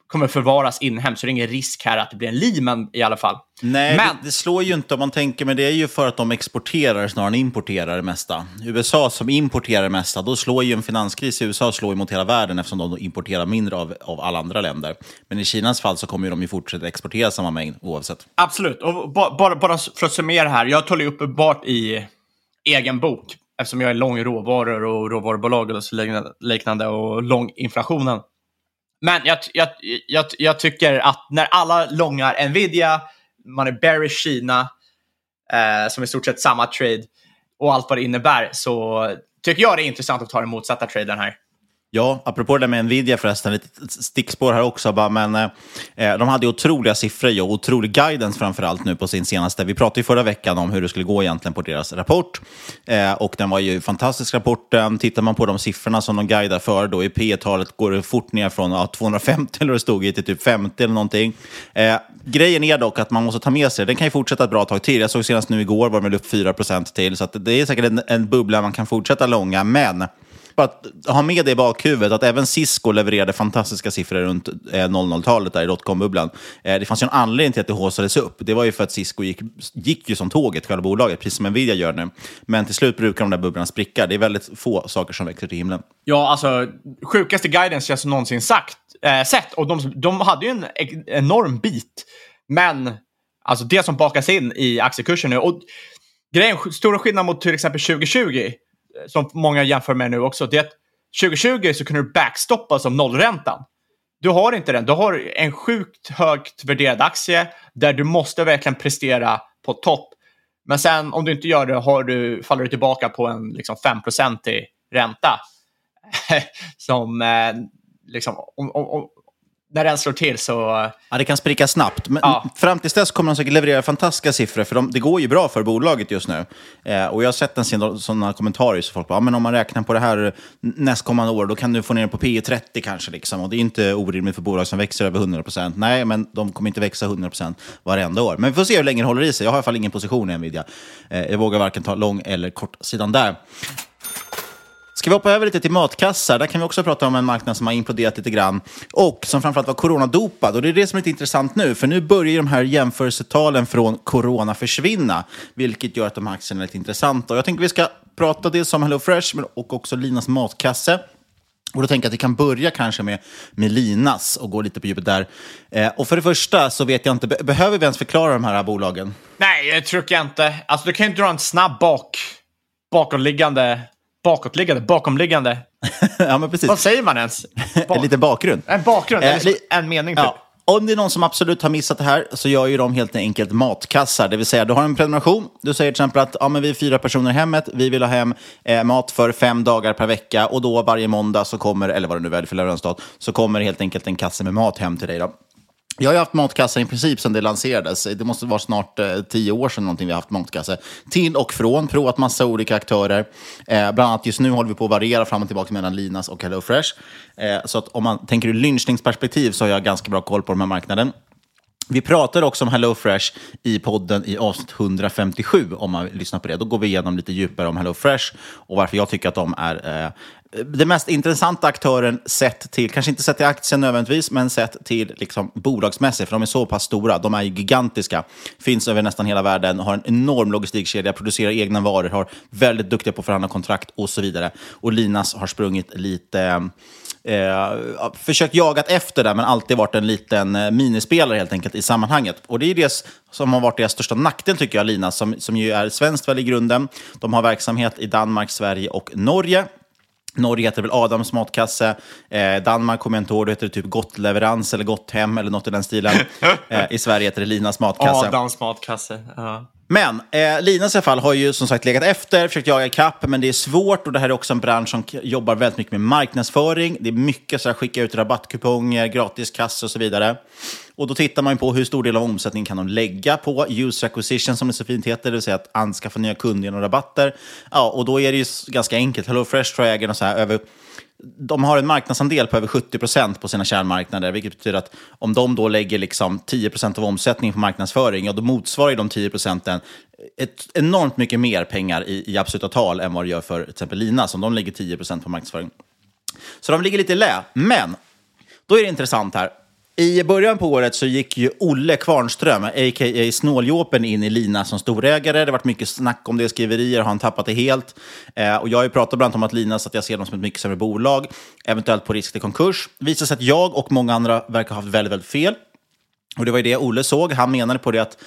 kommer förvaras inhemskt, så det är ingen risk här att det blir en Lehman i alla fall. Nej, men... det, det, slår ju inte om man tänker, men det är ju för att de exporterar snarare än importerar det mesta. USA som importerar det mesta, då slår ju en finanskris i USA slår mot hela världen eftersom de importerar mindre av, av alla andra länder. Men i Kinas fall så kommer de ju fortsätta exportera samma mängd oavsett. Absolut, och bara, bara för att summera här, jag talar ju uppenbart i egen bok eftersom jag är lång i råvaror och råvarubolag och liknande och lång inflationen. Men jag, jag, jag, jag tycker att när alla långar Nvidia, man är bearish Kina, eh, som i stort sett samma trade och allt vad det innebär, så tycker jag det är intressant att ta den motsatta traden här. Ja, apropå det med Nvidia förresten, ett stickspår här också. Bara, men, eh, de hade otroliga siffror och otrolig guidance framför allt nu på sin senaste. Vi pratade ju förra veckan om hur det skulle gå egentligen på deras rapport. Eh, och den var ju fantastisk rapporten. Tittar man på de siffrorna som de guidar för, då i P talet går det fort ner från ja, 250 eller det stod i till typ 50 eller någonting. Eh, grejen är dock att man måste ta med sig den kan ju fortsätta ett bra tag till. Jag såg senast nu igår var den upp 4% till, så det är säkert en, en bubbla man kan fortsätta långa, men att ha med det i bakhuvudet att även Cisco levererade fantastiska siffror runt eh, 00-talet där i dotcom-bubblan. Eh, det fanns ju en anledning till att det håsades upp. Det var ju för att Cisco gick, gick ju som tåget, själva bolaget, precis som Nvidia gör nu. Men till slut brukar de där bubblorna spricka. Det är väldigt få saker som växer till himlen. Ja, alltså sjukaste guidance jag någonsin sagt, eh, sett. Och de, de hade ju en enorm bit. Men alltså det som bakas in i aktiekursen nu. Och grejen, stora skillnad mot till exempel 2020 som många jämför med nu också, det är att 2020 så kunde du backstoppa som nollräntan. Du har inte den. Du har en sjukt högt värderad aktie där du måste verkligen prestera på topp. Men sen om du inte gör det har du, faller du tillbaka på en liksom, 5-procentig ränta. som eh, liksom, om, om, när den slår till så... Ja, det kan spricka snabbt. Men ja. fram tills dess kommer de säkert leverera fantastiska siffror, för de, det går ju bra för bolaget just nu. Eh, och jag har sett en sådana kommentarer, så folk bara, ja, men om man räknar på det här nästkommande år, då kan du få ner det på P 30 kanske. Liksom. Och det är inte orimligt för bolag som växer över 100 procent. Nej, men de kommer inte växa 100 procent varenda år. Men vi får se hur länge det håller i sig. Jag har i alla fall ingen position i Nvidia. Eh, jag vågar varken ta lång eller kort sidan där. Ska vi hoppa över lite till matkassar? Där kan vi också prata om en marknad som har imploderat lite grann och som framförallt var coronadopad. Och det är det som är lite intressant nu, för nu börjar ju de här jämförelsetalen från corona försvinna, vilket gör att de här aktierna är lite intressanta. Och jag tänker vi ska prata dels om HelloFresh och också Linas matkasse. Och då tänker jag att vi kan börja kanske med, med Linas och gå lite på djupet där. Eh, och för det första så vet jag inte, be behöver vi ens förklara de här bolagen? Nej, det tror jag inte. Alltså, du kan ju dra en snabb bak, bakomliggande bakåtliggande, bakomliggande. ja, men precis. Vad säger man ens? Bak lite bakgrund. En bakgrund, Eh, liksom li- en mening typ. Ja. Om det är någon som absolut har missat det här så gör ju de helt enkelt matkassar. Det vill säga, du har en prenumeration. Du säger till exempel att ja, men vi är fyra personer i hemmet. Vi vill ha hem eh, mat för fem dagar per vecka. Och då varje måndag så kommer, eller vad det nu väljer för leveransdag, så kommer helt enkelt en kasse med mat hem till dig. Då. Jag har ju haft matkassar i princip sedan det lanserades. Det måste vara snart eh, tio år sedan någonting vi har haft matkasse. Till och från, provat massa olika aktörer. Eh, bland annat just nu håller vi på att variera fram och tillbaka mellan Linas och HelloFresh. Eh, så att om man tänker ur lynchningsperspektiv så har jag ganska bra koll på den här marknaden. Vi pratade också om HelloFresh i podden i avsnitt 157, om man lyssnar på det. Då går vi igenom lite djupare om HelloFresh och varför jag tycker att de är eh, den mest intressanta aktören sett till, kanske inte sett till aktien nödvändigtvis, men sett till liksom, bolagsmässigt, för de är så pass stora. De är ju gigantiska, finns över nästan hela världen, har en enorm logistikkedja, producerar egna varor, har väldigt duktiga på att förhandla kontrakt och så vidare. Och Linas har sprungit lite eh, försökt jagat efter det, men alltid varit en liten eh, minispelare helt enkelt i sammanhanget. Och det är det som har varit deras största nackdel tycker jag, Linas, som, som ju är svenskt väl i grunden. De har verksamhet i Danmark, Sverige och Norge. Norge heter väl Adams matkasse. Eh, Danmark kommer jag inte ihåg, det heter typ Gott leverans eller Gott hem eller något i den stilen. Eh, I Sverige heter det Linas matkasse. Adams matkasse. Ja. Men eh, Linas i alla fall har ju som sagt legat efter, försökt jaga ikapp, men det är svårt och det här är också en bransch som jobbar väldigt mycket med marknadsföring. Det är mycket så här, skicka ut rabattkuponger, gratiskassor och så vidare. Och då tittar man ju på hur stor del av omsättningen kan de lägga på user acquisition, som det så fint heter, det vill säga att anskaffa nya kunder genom rabatter. Ja, och då är det ju ganska enkelt. HelloFresh tror jag äger något så här över de har en marknadsandel på över 70 procent på sina kärnmarknader, vilket betyder att om de då lägger liksom 10 procent av omsättningen på marknadsföring, ja, då motsvarar ju de 10 procenten ett enormt mycket mer pengar i, i absoluta tal än vad det gör för till exempel Lina, som de lägger 10 procent på marknadsföring. Så de ligger lite i lä. Men då är det intressant här. I början på året så gick ju Olle Kvarnström, a.k.a. Snåljåpen, in i Lina som storägare. Det har varit mycket snack om det, skriverier, har han tappat det helt? Eh, och jag har ju pratat bland annat om att Lina, så att jag ser dem som ett mycket sämre bolag, eventuellt på risk till konkurs. Visar sig att jag och många andra verkar ha haft väldigt, väldigt fel. Och det var ju det Olle såg. Han menade på det att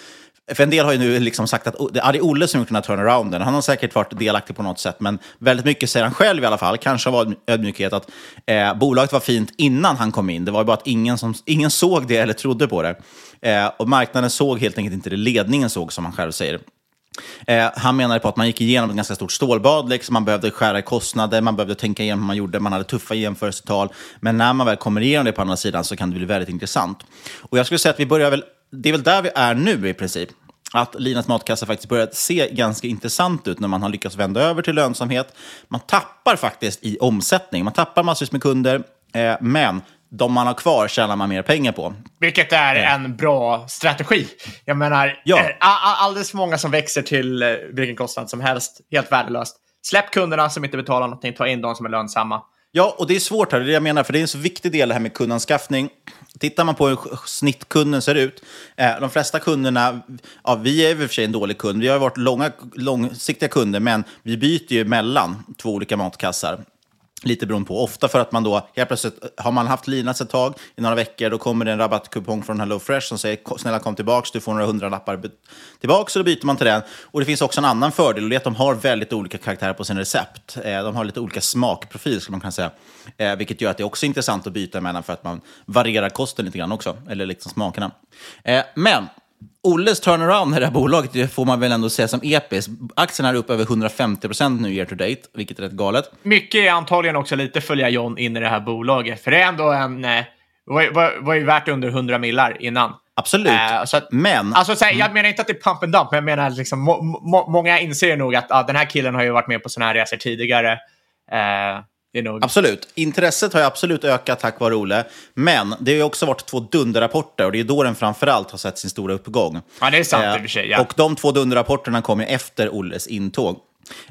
för en del har ju nu liksom sagt att oh, det är Olle som gjort den här turnarounden. Han har säkert varit delaktig på något sätt, men väldigt mycket säger han själv i alla fall, kanske av ödmjukhet, att eh, bolaget var fint innan han kom in. Det var ju bara att ingen, som, ingen såg det eller trodde på det. Eh, och marknaden såg helt enkelt inte det ledningen såg, som han själv säger. Eh, han menade på att man gick igenom ett ganska stort stålbad. Liksom. Man behövde skära i kostnader, man behövde tänka igenom hur man gjorde, man hade tuffa jämförelsetal. Men när man väl kommer igenom det på andra sidan så kan det bli väldigt intressant. Och jag skulle säga att vi börjar väl, det är väl där vi är nu i princip. Att Linas matkassa faktiskt börjar se ganska intressant ut när man har lyckats vända över till lönsamhet. Man tappar faktiskt i omsättning, man tappar massvis med kunder, eh, men de man har kvar tjänar man mer pengar på. Vilket är en bra strategi. Jag menar, Ja. eh, alldeles för många som växer till eh, vilken kostnad som helst. Helt värdelöst. Släpp kunderna som inte betalar någonting, ta in de som är lönsamma. Ja, och det är svårt här, det är det jag menar, för det är en så viktig del det här med kundanskaffning. Tittar man på hur snittkunden ser ut, eh, de flesta kunderna, ja, vi är i och för sig en dålig kund, vi har varit långa, långsiktiga kunder, men vi byter ju mellan två olika matkassar. Lite beroende på. Ofta för att man då, helt plötsligt, har man haft Linas ett tag, i några veckor, då kommer det en rabattkupong från HelloFresh som säger snälla kom tillbaks, du får några hundralappar be- tillbaks, så då byter man till den. Och det finns också en annan fördel, och det är att de har väldigt olika karaktärer på sina recept. Eh, de har lite olika smakprofil, skulle man kunna säga. Eh, vilket gör att det är också intressant att byta mellan för att man varierar kosten lite grann också, eller liksom smakerna. Eh, men Olles turnaround i det här bolaget det får man väl ändå säga som episk. Aktien är upp över 150 procent nu year to date, vilket är rätt galet. Mycket är antagligen också lite följa John in i det här bolaget. För det är ändå en... Eh, var, var, var ju värt under 100 millar innan. Absolut. Eh, så att, Men... Alltså, så här, Jag menar inte att det är pump and dump, men jag menar liksom, må, må, många inser nog att ah, den här killen har ju varit med på sådana här resor tidigare. Eh, är nog... Absolut. Intresset har ju absolut ökat tack vare Olle. Men det har ju också varit två dunderrapporter och det är då den framförallt har sett sin stora uppgång. Ja, det är sant Eh, i och för sig. Ja. Och de två dunderrapporterna kom ju efter Olles intåg.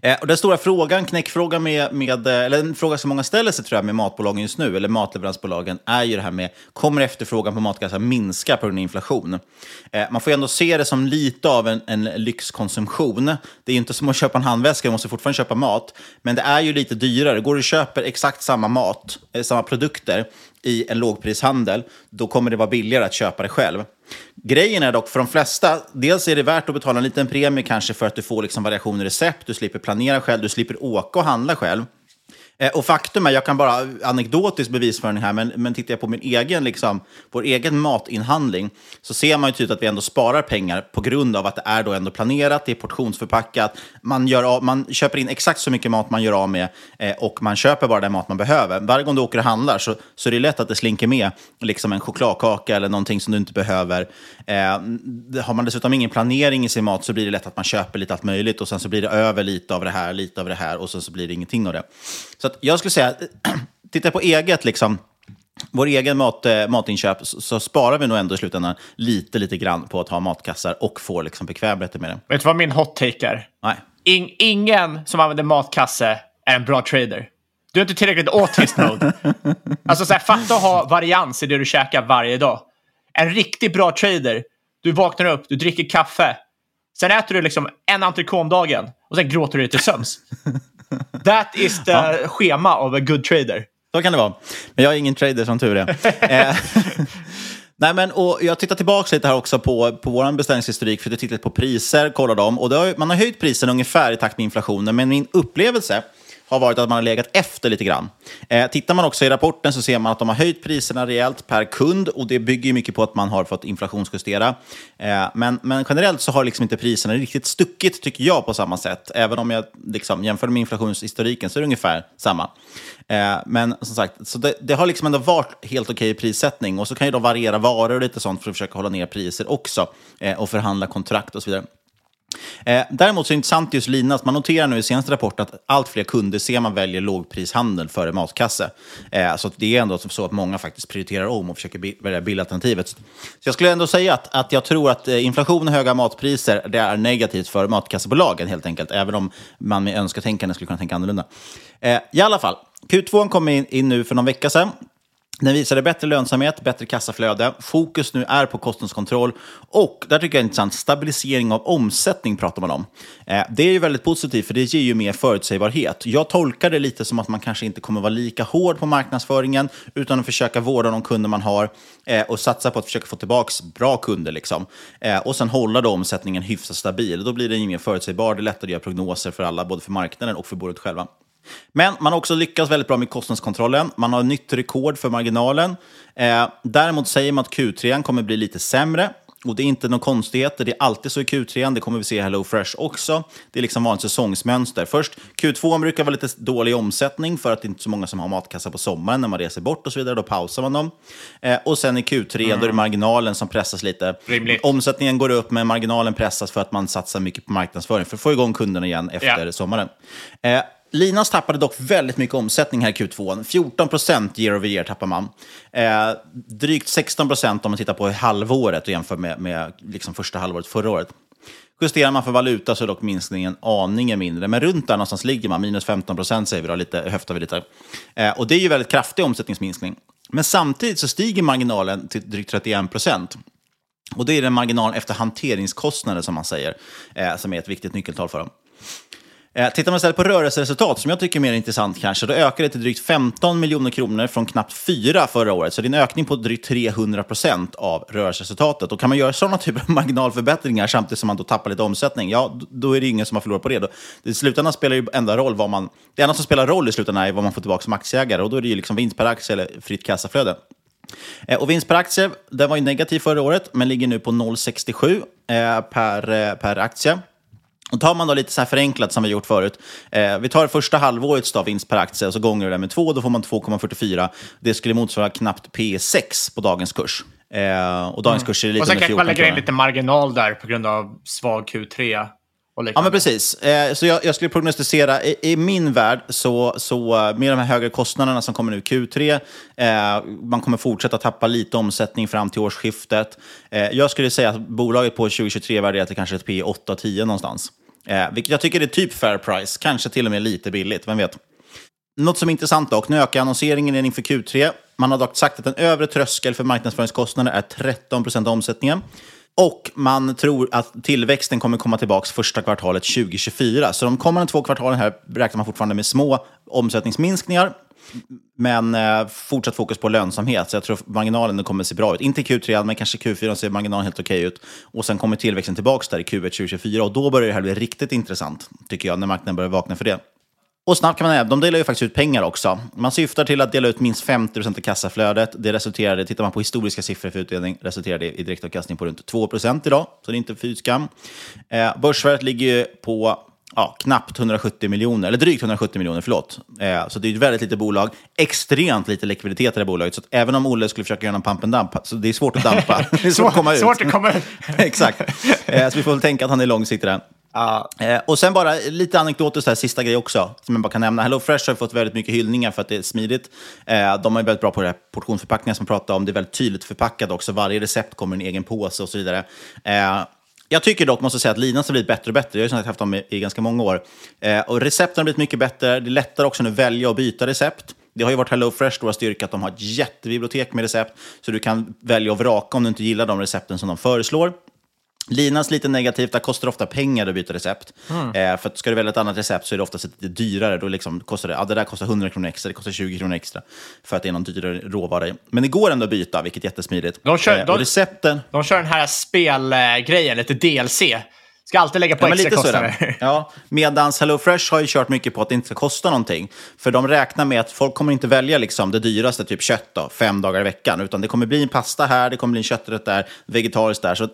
Eh, och den stora frågan, knäckfrågan med, med, eh, eller en fråga som många ställer sig tror jag med matbolagen just nu, eller matleveransbolagen, är ju det här med, kommer efterfrågan på matkassar minska på grund av inflation? Eh, man får ju ändå se det som lite av en, en lyxkonsumtion. Det är ju inte som att köpa en handväska, man måste fortfarande köpa mat, men det är ju lite dyrare. Går du och köper exakt samma mat, eh, samma produkter, i en lågprishandel, då kommer det vara billigare att köpa det själv. Grejen är dock för de flesta, dels är det värt att betala en liten premie kanske för att du får liksom variation i recept, du slipper planera själv, du slipper åka och handla själv. Eh, och faktum är, jag kan bara anekdotisk bevisföring här, men, men tittar jag på min egen, liksom, vår egen matinhandling så ser man ju tydligt att vi ändå sparar pengar på grund av att det är då ändå planerat, det är portionsförpackat, man, gör av, man köper in exakt så mycket mat man gör av med eh, och man köper bara den mat man behöver. Varje gång du åker och handlar så, så är det lätt att det slinker med liksom en chokladkaka eller någonting som du inte behöver. Eh, har man dessutom ingen planering i sin mat så blir det lätt att man köper lite allt möjligt och sen så blir det över lite av det här, lite av det här och sen så blir det ingenting av det. Så att jag skulle säga, titta på eget liksom, vår egen mat, eh, matinköp så, så, sparar vi nog ändå i slutändan lite, lite grann på att ha matkassar och få liksom bekvämligheter med det. Vet du vad min hot take är? Nej. In, ingen som använder matkasse är en bra trader. Du är inte tillräckligt autist mode. alltså så här, fatta att ha varians i det du käkar varje dag. En riktigt bra trader, du vaknar upp, du dricker kaffe, sen äter du liksom en entrecote om dagen och sen gråter du dig till sömns. That is the ja. schema of a good trader. Så kan det vara. Men jag är ingen trader som tur är. Eh, nej, men, och jag tittar tillbaka lite här också på, på vår beställningshistorik, för att titta på priser, kolla dem. Och har, man har höjt priserna ungefär i takt med inflationen, men min upplevelse har varit att man har legat efter lite grann. Eh, tittar man också i rapporten så ser man att de har höjt priserna rejält per kund och det bygger mycket på att man har fått inflationsjustera. Eh, men, men generellt så har liksom inte priserna riktigt stuckit, tycker jag, på samma sätt. Även om jag liksom jämför med inflationshistoriken så är det ungefär samma. Eh, men som sagt, så det, det, har liksom ändå varit helt okej prissättning och så kan ju då variera varor och lite sånt för att försöka hålla ner priser också eh, och förhandla kontrakt och så vidare. Eh, däremot så är det intressant just Linas, man noterar nu i senaste rapporten att allt fler kunder ser man väljer lågprishandel före matkasse. Eh, så det är ändå så att många faktiskt prioriterar om och försöker välja billalternativet. Så jag skulle ändå säga att, att jag tror att eh, inflation och höga matpriser det är negativt för matkassebolagen helt enkelt, även om man med önsketänkande skulle kunna tänka annorlunda. Eh, I alla fall, Q2 kom in, in nu för någon vecka sedan. Den visade bättre lönsamhet, bättre kassaflöde. Fokus nu är på kostnadskontroll och, där tycker jag är intressant, stabilisering av omsättning pratar man om. Eh, det är ju väldigt positivt för det ger ju mer förutsägbarhet. Jag tolkar det lite som att man kanske inte kommer vara lika hård på marknadsföringen utan att försöka vårda de kunder man har eh, och satsa på att försöka få tillbaka bra kunder. Liksom. Eh, och sen hålla då omsättningen hyfsat stabil. Då blir den ju mer förutsägbar, det är lättare att göra prognoser för alla, både för marknaden och för bolaget själva. Men man har också lyckats väldigt bra med kostnadskontrollen. Man har nytt rekord för marginalen. Eh, däremot säger man att Q3 kommer bli lite sämre. Och det är inte någon konstigheter, det är alltid så i Q3, det kommer vi se i Hello Fresh också. Det är liksom vanligt säsongsmönster. Först, Q2 brukar vara lite dålig omsättning för att det inte är så många som har matkassa på sommaren när man reser bort och så vidare, då pausar man dem. Eh, och sen i Q3, mm. då är det mm. marginalen som pressas lite. Rimligt. Omsättningen går upp, men marginalen pressas för att man satsar mycket på marknadsföring för att få igång kunderna igen efter ja. sommaren. Eh, Linas tappade dock väldigt mycket omsättning här i Q2. 14 procent year over year tappar man. Eh, drygt 16 procent om man tittar på halvåret och jämför med, med liksom första halvåret förra året. Justerar man för valuta så är dock minskningen aningen mindre, men runt där någonstans ligger man. Minus 15 procent säger vi då, lite, höftar vi lite. Eh, och det är ju väldigt kraftig omsättningsminskning. Men samtidigt så stiger marginalen till drygt 31 procent. Och det är den marginalen efter hanteringskostnader som man säger, eh, som är ett viktigt nyckeltal för dem. Eh, tittar man istället på rörelseresultat, som jag tycker är mer intressant kanske, då ökar det till drygt 15 miljoner kronor från knappt 4 förra året. Så det är en ökning på drygt 300 procent av rörelseresultatet. Och kan man göra sådana typer av marginalförbättringar samtidigt som man då tappar lite omsättning, ja, då är det ingen som har förlorat på det. Då, I slutändan spelar ju enda roll vad man... Det enda som spelar roll i slutändan är vad man får tillbaka som aktieägare och då är det ju liksom vinst per aktie eller fritt kassaflöde. Eh, och vinst per aktie, den var ju negativ förra året, men ligger nu på 0,67 eh, per, eh, per aktie. Och tar man då lite så här förenklat som vi gjort förut, eh, vi tar första halvårets då, vinst per aktie och så gånger det med två, då får man 2,44. Det skulle motsvara knappt P6 på dagens kurs. Eh, och dagens mm. kurs är lite Och sen kanske man lägger in lite marginal där på grund av svag Q3. Ja, men precis. Eh, så jag, jag, skulle prognostisera, i, i, min värld, så, så med de här högre kostnaderna som kommer nu Q3, eh, man kommer fortsätta tappa lite omsättning fram till årsskiftet. Eh, jag skulle säga att bolaget på 2023 värderar till kanske ett P 8-10 någonstans. Eh, vilket jag tycker är typ fair price, kanske till och med lite billigt, vem vet. Något som är intressant dock, nu ökar annonseringen inför Q3. Man har dock sagt att en övre tröskel för marknadsföringskostnader är 13 procent av omsättningen. Och man tror att tillväxten kommer komma tillbaka första kvartalet 2024. Så de kommande två kvartalen här räknar man fortfarande med små omsättningsminskningar. Men eh, fortsatt fokus på lönsamhet, så jag tror marginalen kommer se bra ut. Inte Q3, men kanske Q4 ser marginalen helt okej ut. Och sen kommer tillväxten tillbaka där i Q1 2024 och då börjar det här bli riktigt intressant, tycker jag, när marknaden börjar vakna för det. Och snabbt kan man säga, de delar ju faktiskt ut pengar också. Man syftar till att dela ut minst 50% av kassaflödet. Det resulterade, tittar man på historiska siffror för utdelning, resulterade i direktavkastning på runt 2% idag. Så det är inte fy skam. Eh, börsvärdet ligger ju på ja, knappt 170 miljoner, eller drygt 170 miljoner, förlåt. Eh, så det är ett väldigt litet bolag. Extremt lite likviditet i det bolaget. Så även om Olle skulle försöka göra en pump and dump, så det är svårt att dampa. det är svårt att komma ut. Svårt att komma ut. Exakt. Eh, så vi får väl tänka att han är långsiktig där. Eh, och sen bara lite anekdoter, så här, sista grej också, som jag bara kan nämna. HelloFresh har fått väldigt mycket hyllningar för att det är smidigt. Eh, de är väldigt bra på det här portionsförpackningar som jag pratade om. Det är väldigt tydligt förpackat också. Varje recept kommer i en egen påse och så vidare. Eh, jag tycker dock, måste säga, att Linas har blivit bättre och bättre. Jag har ju haft dem i, i ganska många år. Eh, och recepten har blivit mycket bättre. Det är lättare också nu att välja och byta recept. Det har ju varit HelloFresh stora styrka att de har ett jättebibliotek med recept. Så du kan välja och vraka om du inte gillar de recepten som de föreslår. Linas lite negativt, där kostar det ofta pengar att byta recept. Mm. Eh, för ska du välja ett annat recept så är det oftast lite dyrare. Då liksom kostar det, ja, det där kostar 100 kronor extra, det kostar 20 kronor extra. För att det är någon dyrare råvara i. Men det går ändå att byta, vilket är jättesmidigt. De kör, Eh, de, recepten... de kör den här spelgrejen, lite DLC. Ska alltid lägga på Ja, extra lite kostnader. Ja, medans HelloFresh har ju kört mycket på att det inte ska kosta någonting. För de räknar med att folk kommer inte välja liksom det dyraste, typ kött, då, fem dagar i veckan. Utan det kommer bli en pasta här, det kommer bli en kötträtt där, vegetariskt där. Så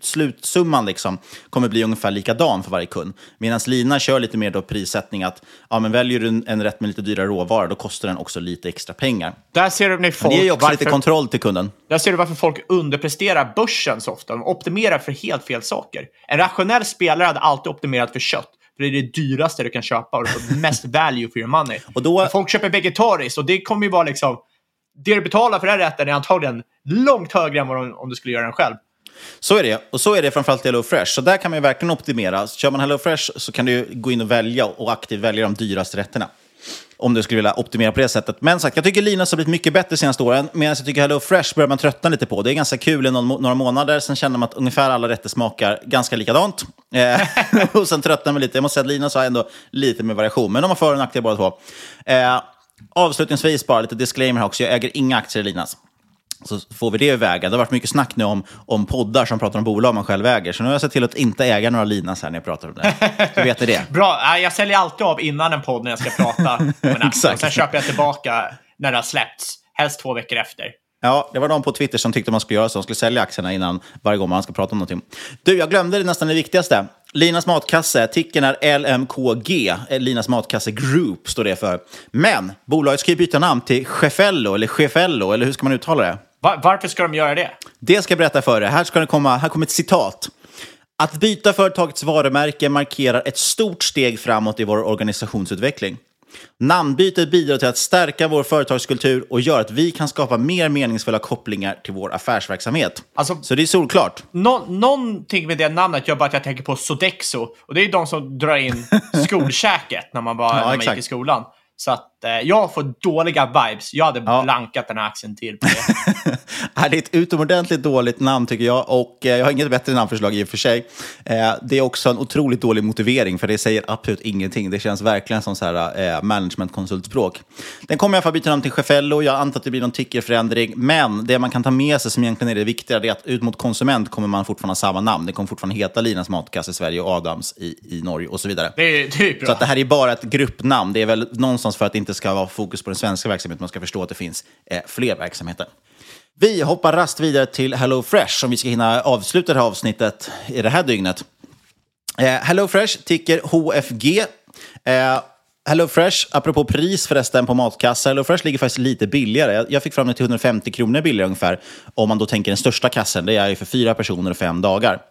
slutsumman liksom kommer bli ungefär likadan för varje kund. Medan Lina kör lite mer då prissättning att ja, men väljer du en, rätt med lite dyrare råvara, då kostar den också lite extra pengar. Där ser du Men folk... det ger ju också lite varför- kontroll till kunden. Där ser du varför folk underpresterar börsen så ofta. De optimerar för helt fel saker. En rationell spelare hade alltid optimerat för kött. För det är det dyraste du kan köpa och du får mest value for your money. Och då... Men folk köper vegetariskt och det kommer ju vara liksom... Det du betalar för den rätten är antagligen långt högre än vad om du skulle göra den själv. Så är det. Och så är det framförallt i HelloFresh. Så där kan man ju verkligen optimera. Kör man HelloFresh så kan du gå in och välja och aktivt välja de dyraste rätterna. Om du skulle vilja optimera på det sättet. Men sagt, jag tycker Linus har blivit mycket bättre de senaste åren. Medan jag tycker HelloFresh börjar man tröttna lite på. Det är ganska kul i någon, några månader. Sen känner man att ungefär alla rätter smakar ganska likadant. Eh, och sen tröttnar man lite. Jag måste säga att Linus har ändå lite mer variation. Men de har för och nackdelar båda två. Eh, avslutningsvis bara lite disclaimer här också. Jag äger inga aktier i Linas. Så får vi det i vägen. Det har varit mycket snack nu om, om poddar som pratar om bolag man själv äger. Så nu har jag sett till att inte äga några Linas här när jag pratar om det. Så vet ni det. Bra, jag säljer alltid av innan en podd när jag ska prata. Exakt. Och sen köper jag tillbaka när det har släppts. Helst två veckor efter. Ja, det var någon på Twitter som tyckte man skulle göra så. De skulle sälja aktierna innan varje gång man ska prata om någonting. Du, jag glömde det nästan det viktigaste. Linas matkasse, ticken är LMKG. Eh, Linas matkasse Group står det för. Men bolaget ska ju byta namn till Chefello, eller Chefello, eller hur ska man uttala det? Va- varför ska de göra det? Det ska jag berätta för dig. Här, ska det komma, här kommer ett citat. Att byta företagets varumärke markerar ett stort steg framåt i vår organisationsutveckling. Namnbytet bidrar till att stärka vår företagskultur och gör att vi kan skapa mer meningsfulla kopplingar till vår affärsverksamhet. Så det är solklart. Nå någonting med det namnet gör bara att jag tänker på Sodexo. Och det är de som drar in skolkäket när man, bara, Ja, när man gick i skolan. Så att eh, jag får dåliga vibes. Jag hade blankat den här aktien till på det. Ja, Det är ett utomordentligt dåligt namn tycker jag och eh, jag har inget bättre namnförslag i och för sig. Eh, Det är också en otroligt dålig motivering för det säger absolut ingenting. Det känns verkligen som så här, eh, managementkonsultspråk. Den kommer i alla fall byta namn till Chefello. Jag antar att det blir någon tickerförändring. Men det man kan ta med sig som egentligen är det viktiga det är att ut mot konsument kommer man fortfarande ha samma namn. Det kommer fortfarande heta Linas Matkasse i Sverige och Adams i, i Norge och så vidare. Det är, det är bra. Så att det här är bara ett gruppnamn. Det är väl någonstans för att det inte ska vara fokus på den svenska verksamheten. Man ska förstå att det finns eh, fler verksamheter. Vi hoppar rast vidare till HelloFresh om vi ska hinna avsluta det här avsnittet i det här dygnet. Eh, HelloFresh ticker HFG. Eh, HelloFresh, apropå pris förresten på matkassar, HelloFresh ligger faktiskt lite billigare. Jag fick fram det till 150 kronor billigare ungefär. Om man då tänker den största kassen, det är ju för fyra personer och fem dagar.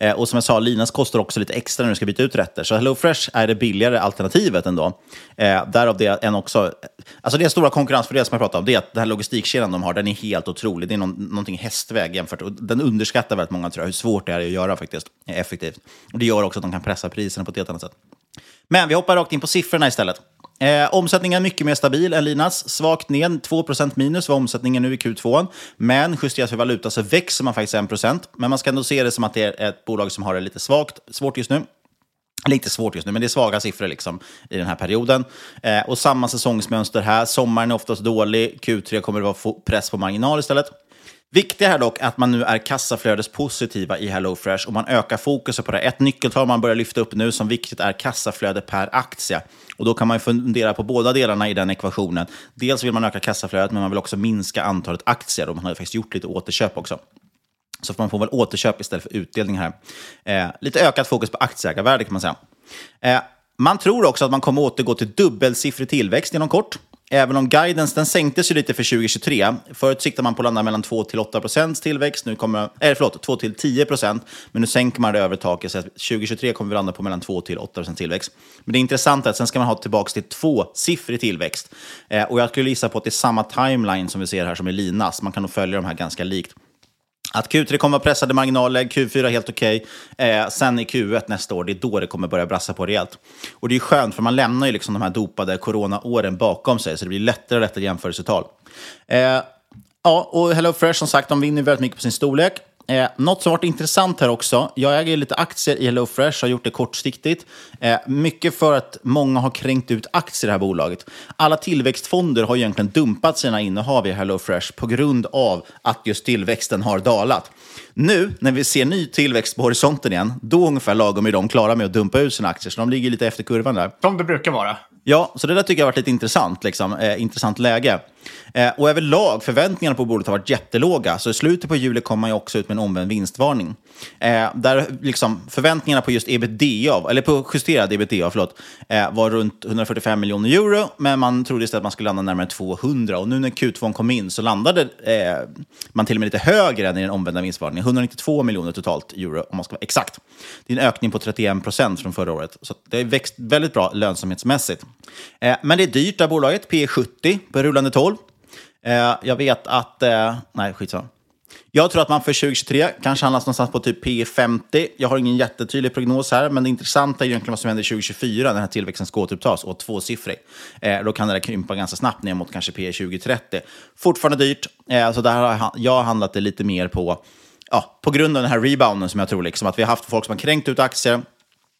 Eh, och som jag sa, Linas kostar också lite extra när du ska byta ut rätter. Så HelloFresh är det billigare alternativet ändå. Eh, därav det en också... Alltså det är stora konkurrensfördel som jag pratade om, det är att den här logistikkedjan de har, den är helt otrolig. Det är någon, någonting hästväg jämfört. Och den underskattar väldigt många tror jag, hur svårt det är att göra faktiskt, effektivt. Och det gör också att de kan pressa priserna på ett helt annat sätt. Men vi hoppar rakt in på siffrorna istället. Eh, omsättningen mycket mer stabil än Linas. Svagt ner, 2% minus var omsättningen nu i Q2. Men justerat för valuta så växer man faktiskt 1% Men man ska ändå se det som att det är ett bolag som har det lite svagt, svårt just nu. Eller inte svårt just nu, men det är svaga siffror liksom i den här perioden. Eh, och samma säsongsmönster här. Sommaren är oftast dålig. Q3 kommer det vara press på marginal istället. Viktigt här dock är att man nu är kassaflödespositiva i HelloFresh och man ökar fokuset på det. Ett nyckeltal man börjar lyfta upp nu som viktigt är kassaflöde per aktie. Och då kan man fundera på båda delarna i den ekvationen. Dels vill man öka kassaflödet, men man vill också minska antalet aktier och man har faktiskt gjort lite återköp också. Så man får väl återköp istället för utdelning här. Eh, lite ökat fokus på aktieägarvärde kan man säga. Eh, man tror också att man kommer återgå till dubbelsiffrig tillväxt inom kort. Även om guidance den sänktes ju lite för 2023. Förut siktade man på att landa mellan 2 till 8 procents tillväxt. Nu kommer, äh, förlåt, 2 till 10 procent. Men nu sänker man det över taket. Så 2023 kommer vi landa på mellan 2 till 8 procent tillväxt. Men det intressanta är att sen ska man ha tillbaka till tvåsiffrig tillväxt. Eh, och jag skulle gissa på att det är samma timeline som vi ser här som i Linas. Man kan nog följa de här ganska likt. Att Q3 kommer att vara pressade marginaler, Q4 helt okej. Okay. Eh, sen i Q1 nästa år, det är då det kommer börja brassa på rejält. Och det är skönt, för man lämnar ju liksom de här dopade coronaåren bakom sig, så det blir lättare och lättare jämförelsetal. Eh, ja, och HelloFresh som sagt, de vinner väldigt mycket på sin storlek. Eh, något som varit intressant här också, jag äger lite aktier i HelloFresh, har gjort det kortsiktigt. Eh, mycket för att många har kränkt ut aktier i det här bolaget. Alla tillväxtfonder har egentligen dumpat sina innehav i HelloFresh på grund av att just tillväxten har dalat. Nu, när vi ser ny tillväxt på horisonten igen, då ungefär lagom är de klara med att dumpa ut sina aktier, så de ligger lite efter kurvan där. Som det brukar vara. Ja, så det där tycker jag har varit lite intressant, liksom, eh, intressant läge. Eh, och överlag, förväntningarna på bolaget har varit jättelåga. Så i slutet på juli kom man ju också ut med en omvänd vinstvarning. Eh, där liksom, förväntningarna på just ebitda, eller på justerad ebitda, förlåt, eh, var runt 145 miljoner euro. Men man trodde istället att man skulle landa närmare 200. Och nu när Q2 kom in så landade eh, man till och med lite högre än i den omvända vinstvarningen. 192 miljoner totalt euro, om man ska vara exakt. Det är en ökning på 31 procent från förra året. Så det har växt väldigt bra lönsamhetsmässigt. Eh, men det är dyrt, det här bolaget. P 70 på rullande 12. Eh, jag vet att... Eh, nej, skitsamma. Jag tror att man för 2023 kanske handlas någonstans på typ P50. Jag har ingen jättetydlig prognos här, men det intressanta är egentligen vad som händer 2024 när den här tillväxten ska återupptas och tvåsiffrig. Eh, då kan det krympa ganska snabbt ner mot kanske P 2030. Fortfarande dyrt, eh, så där har jag handlat det lite mer på, ja, på grund av den här rebounden som jag tror, liksom, att vi har haft folk som har kränkt ut aktier,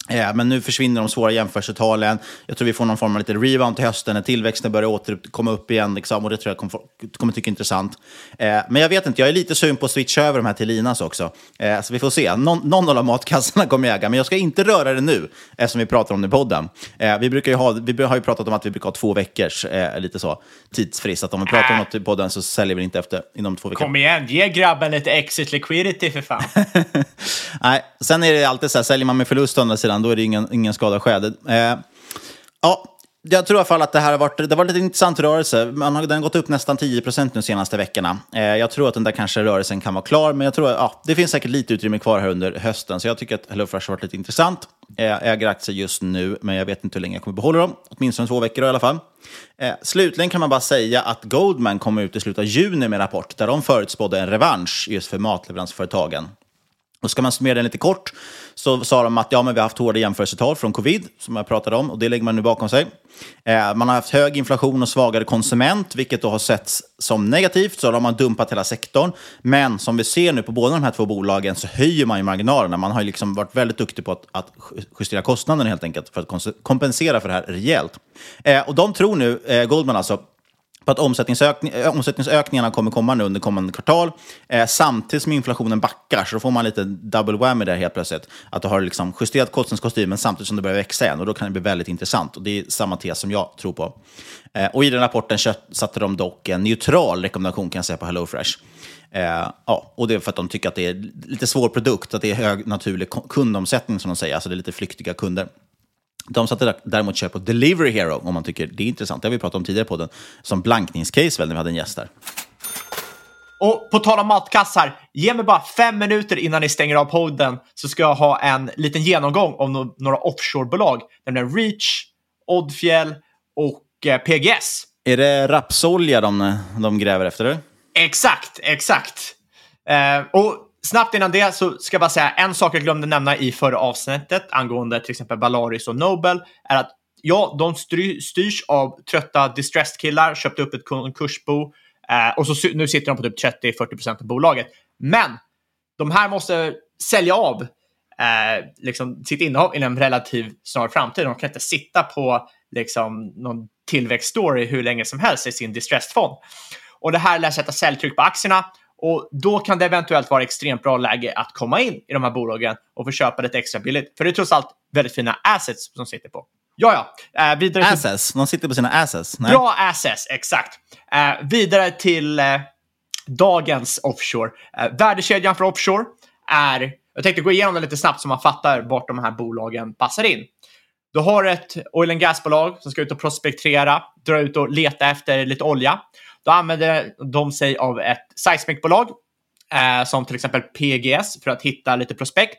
men nu försvinner de svåra jämförelsetalen. Jag tror vi får någon form av lite rebound till hösten när tillväxten börjar åter komma upp igen. Liksom, och det tror jag kommer, kommer tycka är intressant. Eh, men jag vet inte, jag är lite sugen på att switcha över de här till Linas också. Eh, så vi får se. Någon, någon av de matkassarna kommer jag äga, men jag ska inte röra det nu eftersom vi pratar om det i podden. vi, brukar ha, vi har ju pratat om att vi brukar ha två veckors lite så, tidsfrist. Att om vi pratar om något i podden så säljer vi inte efter inom två veckor. Kom igen, ge grabben lite exit liquidity för fan. Nej, sen är det alltid så här, säljer man med förlust å andra sidan, då är det ingen, ingen skada skedd. Eh, ja, jag tror i alla fall att det här har varit, det har varit en intressant rörelse. Man har, den har gått upp nästan 10 procent de senaste veckorna. Eh, jag tror att den där kanske rörelsen kan vara klar, men jag tror att ja, det finns säkert lite utrymme kvar här under hösten. Så jag tycker att HelloFresh har varit lite intressant. Eh, jag äger aktier just nu, men jag vet inte hur länge jag kommer behålla dem. Åtminstone två veckor i alla fall. Eh, slutligen kan man bara säga att Goldman kommer ut i slutet av juni med en rapport där de förutspådde en revansch just för matleveransföretagen. Och ska man summera den lite kort så sa de att ja, men vi har haft hårda jämförelsetal från covid, som jag pratade om, och det lägger man nu bakom sig. Eh, man har haft hög inflation och svagare konsument, vilket då har setts som negativt, så då har man dumpat hela sektorn. Men som vi ser nu på båda de här två bolagen så höjer man ju marginalerna. Man har liksom varit väldigt duktig på att, att justera kostnaderna helt enkelt för att kompensera för det här rejält. Eh, och de tror nu, eh, Goldman alltså, på att omsättningsökning, eh, omsättningsökningarna kommer komma nu under kommande kvartal, eh, samtidigt som inflationen backar. Så då får man lite double whammy där helt plötsligt. Att du har liksom justerat kostnadskostymen samtidigt som det börjar växa igen. Och då kan det bli väldigt intressant. Och det är samma tes som jag tror på. Eh, och i den rapporten satte de dock en neutral rekommendation kan jag säga på HelloFresh. Eh, ja, och det är för att de tycker att det är lite svår produkt, att det är hög naturlig kundomsättning som de säger. Alltså det är lite flyktiga kunder. De satte däremot köp på Delivery Hero om man tycker det är intressant. Det har vi pratat om tidigare på den som blankningscase väl när vi hade en gäst där. Och på tal om matkassar, ge mig bara fem minuter innan ni stänger av podden så ska jag ha en liten genomgång om no några offshorebolag. Nämligen Reach, Oddfjäll och eh, PGS. Är det rapsolja de, de gräver efter? Eller? Exakt, exakt. Eh, och snabbt innan det så ska jag bara säga en sak jag glömde nämna i förra avsnittet angående till exempel Valaris och Nobel är att ja, de styrs av trötta distressed killar, köpte upp ett konkursbo eh, och så nu sitter de på typ 30-40% av bolaget. Men de här måste sälja av eh, liksom, sitt innehav inom en relativ snar framtid. De kan inte sitta på liksom, någon tillväxtstory hur länge som helst i sin distressed-fond. Och det här lär sätta säljtryck på aktierna och då kan det eventuellt vara extremt bra läge att komma in i de här bolagen och få köpa lite extra billigt. För det är trots allt väldigt fina assets som sitter på. Ja, ja. Uh, vidare till... Assets? De sitter på sina assets? Nej. Bra assets, exakt. Uh, vidare till uh, dagens offshore. Uh, värdekedjan för offshore är... Jag tänkte gå igenom det lite snabbt så man fattar vart de här bolagen passar in. Du har ett oil and gas-bolag som ska ut och prospektera, dra ut och leta efter lite olja. Då använder de sig av ett seismicbolag eh, som till exempel PGS för att hitta lite prospekt.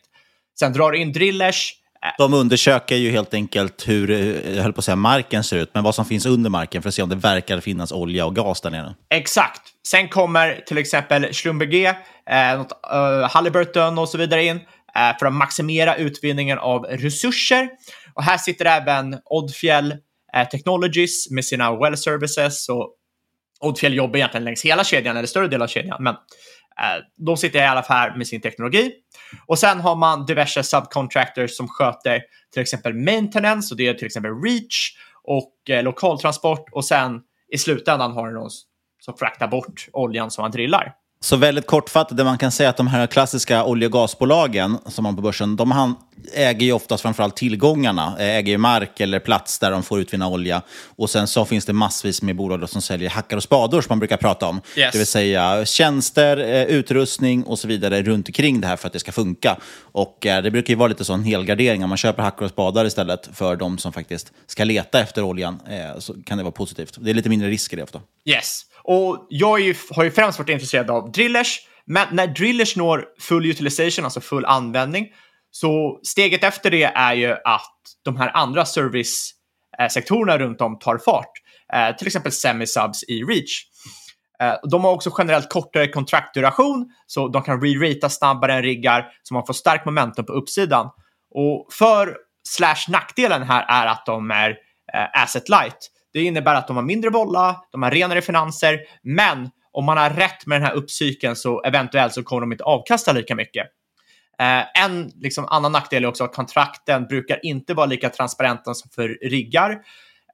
Sen drar in drillers. Eh, de undersöker ju helt enkelt hur eh, jag höll på att säga, marken ser ut, men vad som finns under marken för att se om det verkar finnas olja och gas där nere. Exakt. Sen kommer till exempel Schlumberger, eh, uh, Halliburton och så vidare in eh, för att maximera utvinningen av resurser. Och här sitter även Oddfjäll eh, Technologies med sina well services och Oddfjell jobbar egentligen längs hela kedjan, eller större del av kedjan, men eh, de sitter i alla fall här med sin teknologi. Och sen har man diverse subcontractors som sköter till exempel maintenance, och det är till exempel Reach och eh, lokaltransport. Och sen i slutändan har du någon som fraktar bort oljan som man drillar. Så väldigt kortfattat, det man kan säga att de här klassiska olje och gasbolagen som man på börsen, de äger ju oftast framförallt tillgångarna, äger ju mark eller plats där de får utvinna olja. Och sen så finns det massvis med bolag som säljer hackar och spador som man brukar prata om. Yes. Det vill säga tjänster, eh, utrustning och så vidare runt omkring det här för att det ska funka. Och eh, det brukar ju vara lite så en helgardering, om man köper hackor och spadar istället för de som faktiskt ska leta efter oljan, eh, så kan det vara positivt. Det är lite mindre risker det ofta. Yes. Och jag ju, har ju främst varit intresserad av drillers, men när drillers når full utilization, alltså full användning, så steget efter det är ju att de här andra servicesektorerna runt om tar fart. Eh, till exempel semisubs i Reach. Eh, de har också generellt kortare kontraktduration, så de kan re-rata snabbare än riggar, så man får stark momentum på uppsidan. Och för slash nackdelen här är att de är eh, asset light. Det innebär att de har mindre bolla, de har renare finanser, men om man har rätt med den här uppcykeln så eventuellt så kommer de inte avkasta lika mycket. Eh, en liksom, annan nackdel är också att kontrakten brukar inte vara lika transparenta som för riggar,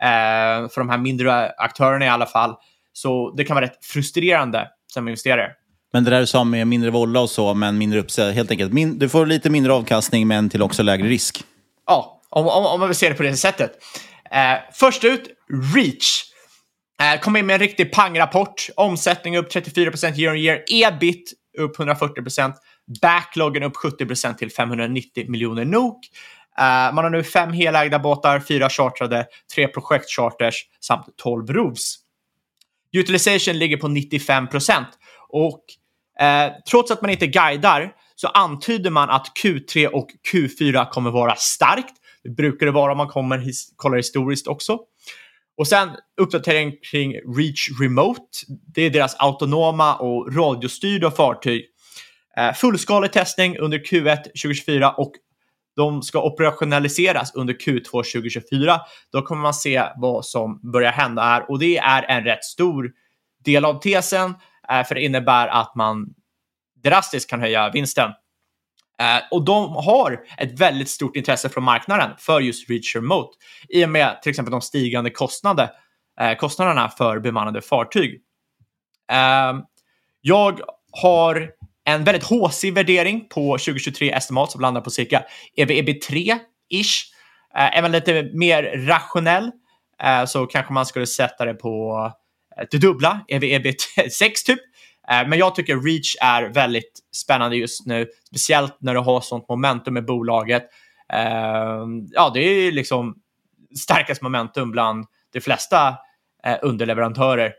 eh, för de här mindre aktörerna i alla fall. Så det kan vara rätt frustrerande som investerare. Men det där du sa med mindre volla och så, men mindre uppsida, helt enkelt. Min, du får lite mindre avkastning, men till också lägre risk. Ja, om, om, om man vill se det på det sättet. Eh, först ut, Reach. Eh, kom in med en riktig pangrapport. Omsättning upp 34% year on year. Ebit upp 140%. Backloggen upp 70% till 590 miljoner NOK. Uh, man har nu fem helägda båtar, fyra chartrade, tre projektcharters samt 12 rovs. Utilization ligger på 95% och uh, trots att man inte guidar så antyder man att Q3 och Q4 kommer vara starkt. Det brukar det vara om man kommer his kollar historiskt också. Och sen uppdatering kring Reach Remote. Det är deras autonoma och radiostyrda fartyg. Eh, fullskalig testning under Q1 2024 och de ska operationaliseras under Q2 2024. Då kommer man se vad som börjar hända här och det är en rätt stor del av tesen eh, för det innebär att man drastiskt kan höja vinsten. Eh, och de har ett väldigt stort intresse från marknaden för just Reach Remote i och med till exempel de stigande kostnader, eh, kostnaderna för bemannade fartyg. Eh, jag har en väldigt håsig värdering på 2023 estimat som landar på cirka EV-EB3-ish. Eh, även lite mer rationell eh, så kanske man skulle sätta det på eh, det dubbla, EV-EB6 typ. Eh, men jag tycker Reach är väldigt spännande just nu, speciellt när du har sånt momentum med bolaget. Ehm, ja, det är liksom starkast momentum bland de flesta eh, underleverantörer.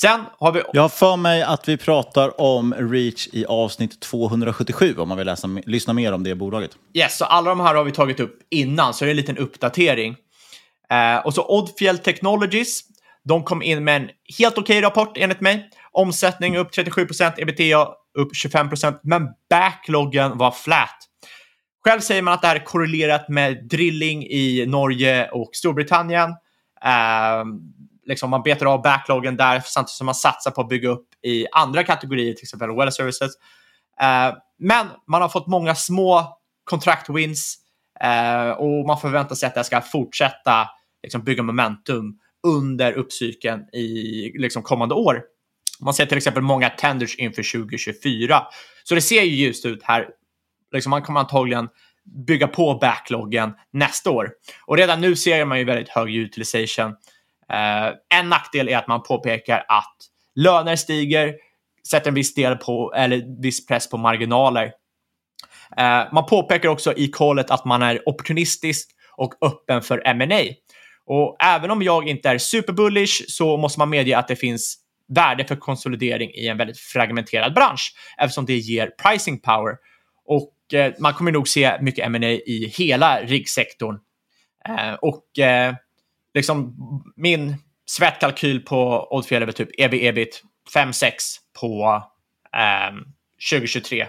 Sen har vi... Jag har för mig att vi pratar om Reach i avsnitt 277 om man vill läsa, lyssna mer om det bolaget. Yes, så alla de här har vi tagit upp innan, så det är en liten uppdatering. Eh, och så Oddfjell Technologies, de kom in med en helt okej rapport enligt mig. Omsättning upp 37% ebitda upp 25% men backloggen var flat. Själv säger man att det här är korrelerat med drilling i Norge och Storbritannien. Eh, liksom man betar av backloggen där samtidigt som man satsar på att bygga upp i andra kategorier, till exempel well services. Eh, men man har fått många små contract wins eh, och man förväntar sig att det ska fortsätta liksom, bygga momentum under uppcykeln i liksom, kommande år. Man ser till exempel många tenders inför 2024. Så det ser ju ljust ut här. Liksom man kommer antagligen bygga på backloggen nästa år. Och redan nu ser man ju väldigt hög utilization. Eh, en nackdel är att man påpekar att löner stiger, sätter en viss del på, eller viss press på marginaler. Eh, man påpekar också i callet att man är opportunistisk och öppen för M&A. Och även om jag inte är superbullish så måste man medge att det finns värde för konsolidering i en väldigt fragmenterad bransch eftersom det ger pricing power. Och eh, man kommer nog se mycket M&A i hela riggsektorn. Eh, och eh, liksom min svettkalkyl på Oddfjell är väl typ ev ebit 5-6 på eh, 2023.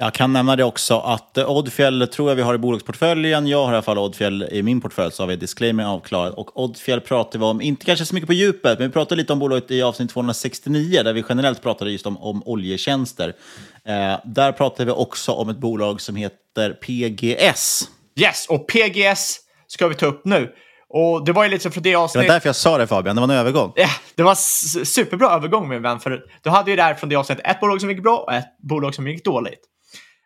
Jag kan nämna det också att Oddfjell tror jag vi har i bolagsportföljen. Jag har i alla fall Oddfjell i min portfölj så har vi disclaimer avklarat. Och Oddfjell pratar vi om, inte kanske så mycket på djupet, men vi pratade lite om bolaget i avsnitt 269 där vi generellt pratade just om, om oljetjänster. Eh, där pratade vi också om ett bolag som heter PGS. Yes, och PGS ska vi ta upp nu. Och det var ju lite från det avsnittet. Det var därför jag sa det Fabian, det var en övergång. Ja, det var superbra övergång min vän. För du hade ju där från det avsnittet ett bolag som gick bra och ett bolag som gick dåligt.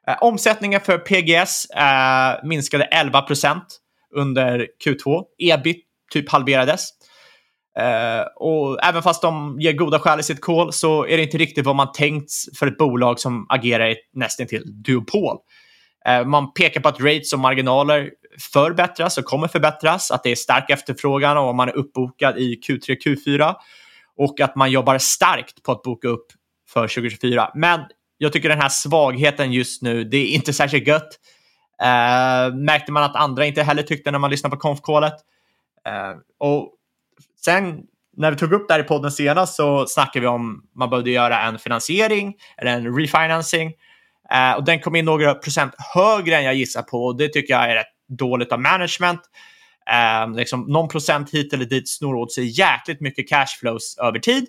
Eh, omsättningen för PGS eh, minskade 11 procent under Q2. Ebit typ halverades. Eh, och även fast de ger goda skäl i sitt call så är det inte riktigt vad man tänkt för ett bolag som agerar i nästan till duopol. Eh, man pekar på att rates och marginaler förbättras och kommer förbättras, att det är stark efterfrågan och man är uppbokad i Q3 Q4 och att man jobbar starkt på att boka upp för 2024. Men jag tycker den här svagheten just nu, det är inte särskilt gött. Uh, märkte man att andra inte heller tyckte när man lyssnade på konfkålet. Uh, och sen när vi tog upp det här i podden senast så snackade vi om man behövde göra en finansiering eller en refinancing. Uh, och den kom in några procent högre än jag gissar på och det tycker jag är rätt dåligt av management. Uh, liksom någon procent hit eller dit snor åt sig jäkligt mycket cashflows över tid.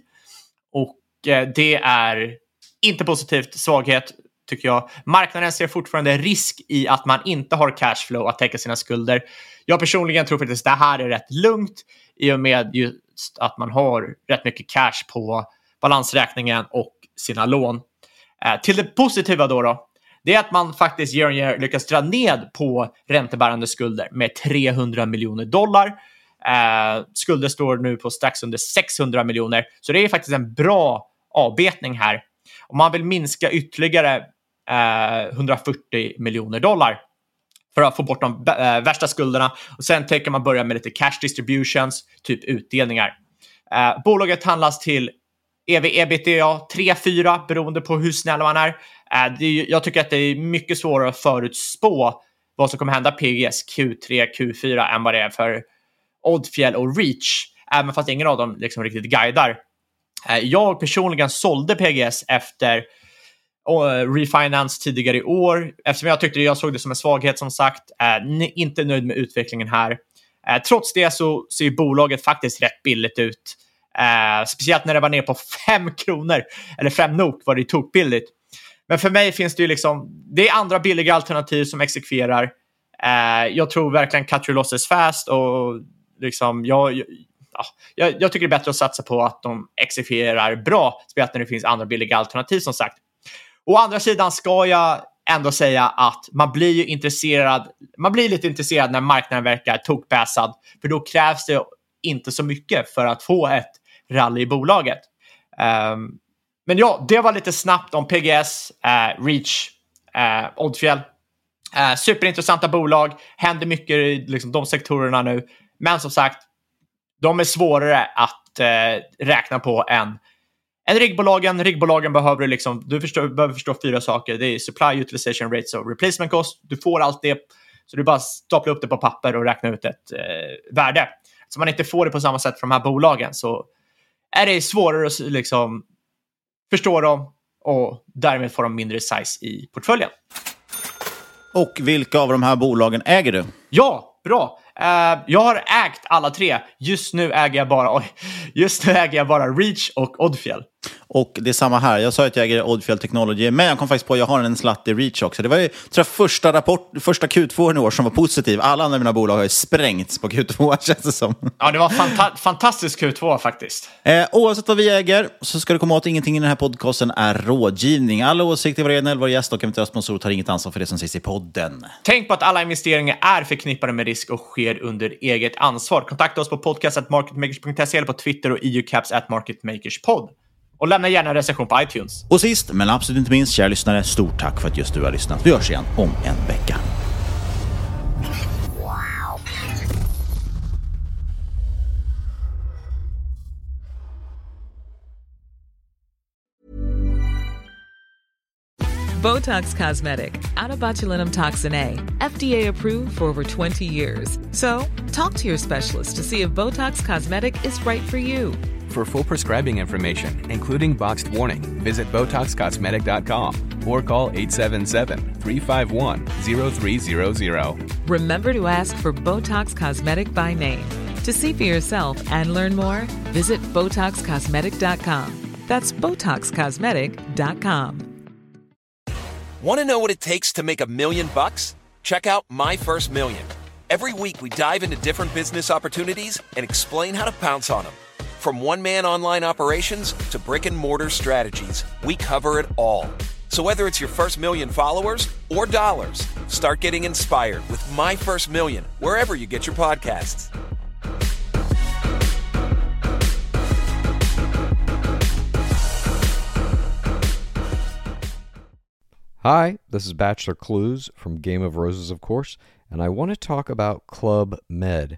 Och uh, det är inte positivt, svaghet tycker jag. Marknaden ser fortfarande risk i att man inte har cashflow att täcka sina skulder. Jag personligen tror faktiskt att det här är rätt lugnt i och med just att man har rätt mycket cash på balansräkningen och sina lån. Eh, till det positiva då, då, det är att man faktiskt year on year lyckas dra ned på räntebärande skulder med 300 miljoner dollar. Eh, skulder står nu på strax under 600 miljoner, så det är faktiskt en bra avbetning här och man vill minska ytterligare eh, 140 miljoner dollar för att få bort de eh, värsta skulderna. Och sen tänker man börja med lite cash distributions, typ utdelningar. Eh, bolaget handlas till ev ebitda 3-4 beroende på hur snäll man är. Äh, är. Jag tycker att det är mycket svårare att förutspå vad som kommer hända PGS Q3, Q4 än vad det är för Oddfjell och Reach. Även fast ingen av dem liksom riktigt guidar Eh, jag personligen sålde PGS efter eh, refinance tidigare i år eftersom jag tyckte jag såg det som en svaghet som sagt. Eh, inte nöjd med utvecklingen här. Trots det så ser bolaget faktiskt rätt billigt ut. Speciellt när det var ner på 5 kronor, eller 5 nok var det tokbilligt. Men för mig finns det ju liksom, det är andra billiga alternativ som exekverar. Jag tror verkligen cut your losses fast och liksom, jag, ja, jag, jag, tycker det är bättre att satsa på att de exifierar bra, speciellt när det finns andra billiga alternativ som sagt. Å andra sidan ska jag ändå säga att man blir ju intresserad. Man blir lite intresserad när marknaden verkar tokbäsad, för då krävs det inte så mycket för att få ett rally i bolaget. Um, men ja, det var lite snabbt om PGS, uh, eh, Reach, uh, Oddfjäll. Uh, superintressanta bolag, händer mycket i liksom, de sektorerna nu. Men som sagt, de är svårare att eh, räkna på än En riggbolagen, riggbolagen behöver liksom, du förstår, behöver förstå fyra saker. Det är supply utilization rates och replacement cost. Du får allt det, så du bara staplar upp det på papper och räknar ut ett eh, värde. Så man inte får det på samma sätt från de här bolagen så är det svårare att liksom förstå dem och därmed får de mindre size i portföljen. Och vilka av de här bolagen äger du? Ja, bra. Uh, jag har ägt alla tre. Just nu äger jag bara, oj, just nu äger jag bara Reach och Oddfjäll. Och det är samma här. Jag sa att jag äger Oddfjell Technology, men jag kom faktiskt på att jag har en slatt i Reach också. Det var ju tror jag, första, rapport, första Q2 i år som var positiv. Alla andra mina bolag har ju sprängts på Q2 känns det som. Ja, det var fanta fantastisk Q2 faktiskt. Eh, oavsett vad vi äger så ska du komma åt ingenting i den här podcasten är rådgivning. Alla åsikter, våra egna våra gäster och eventuella sponsorer tar inget ansvar för det som sägs i podden. Tänk på att alla investeringar är förknippade med risk och sker under eget ansvar. Kontakta oss på podcast.marketmakers.se eller på Twitter och eucaps.marketmakerspod. Och lämna gärna en recension på iTunes. Och sist, men absolut inte minst, kära lyssnare, stort tack för att just du har lyssnat. Vi hörs igen om en vecka. Botox Cosmetic, out of botulinum toxin A, FDA approved for over 20 years. So, talk to your specialist to see if Botox Cosmetic is right for you. For full prescribing information, including boxed warning, visit BotoxCosmetic.com or call 877-351-0300. Remember to ask for Botox Cosmetic by name. To see for yourself and learn more, visit BotoxCosmetic.com. That's BotoxCosmetic.com. Want to know what it takes to make a million bucks? Check out My First Million. Every week, we dive into different business opportunities and explain how to pounce on them. From one man online operations to brick and mortar strategies, we cover it all. So, whether it's your first million followers or dollars, start getting inspired with My First Million wherever you get your podcasts. Hi, this is Bachelor Clues from Game of Roses, of course, and I want to talk about Club Med.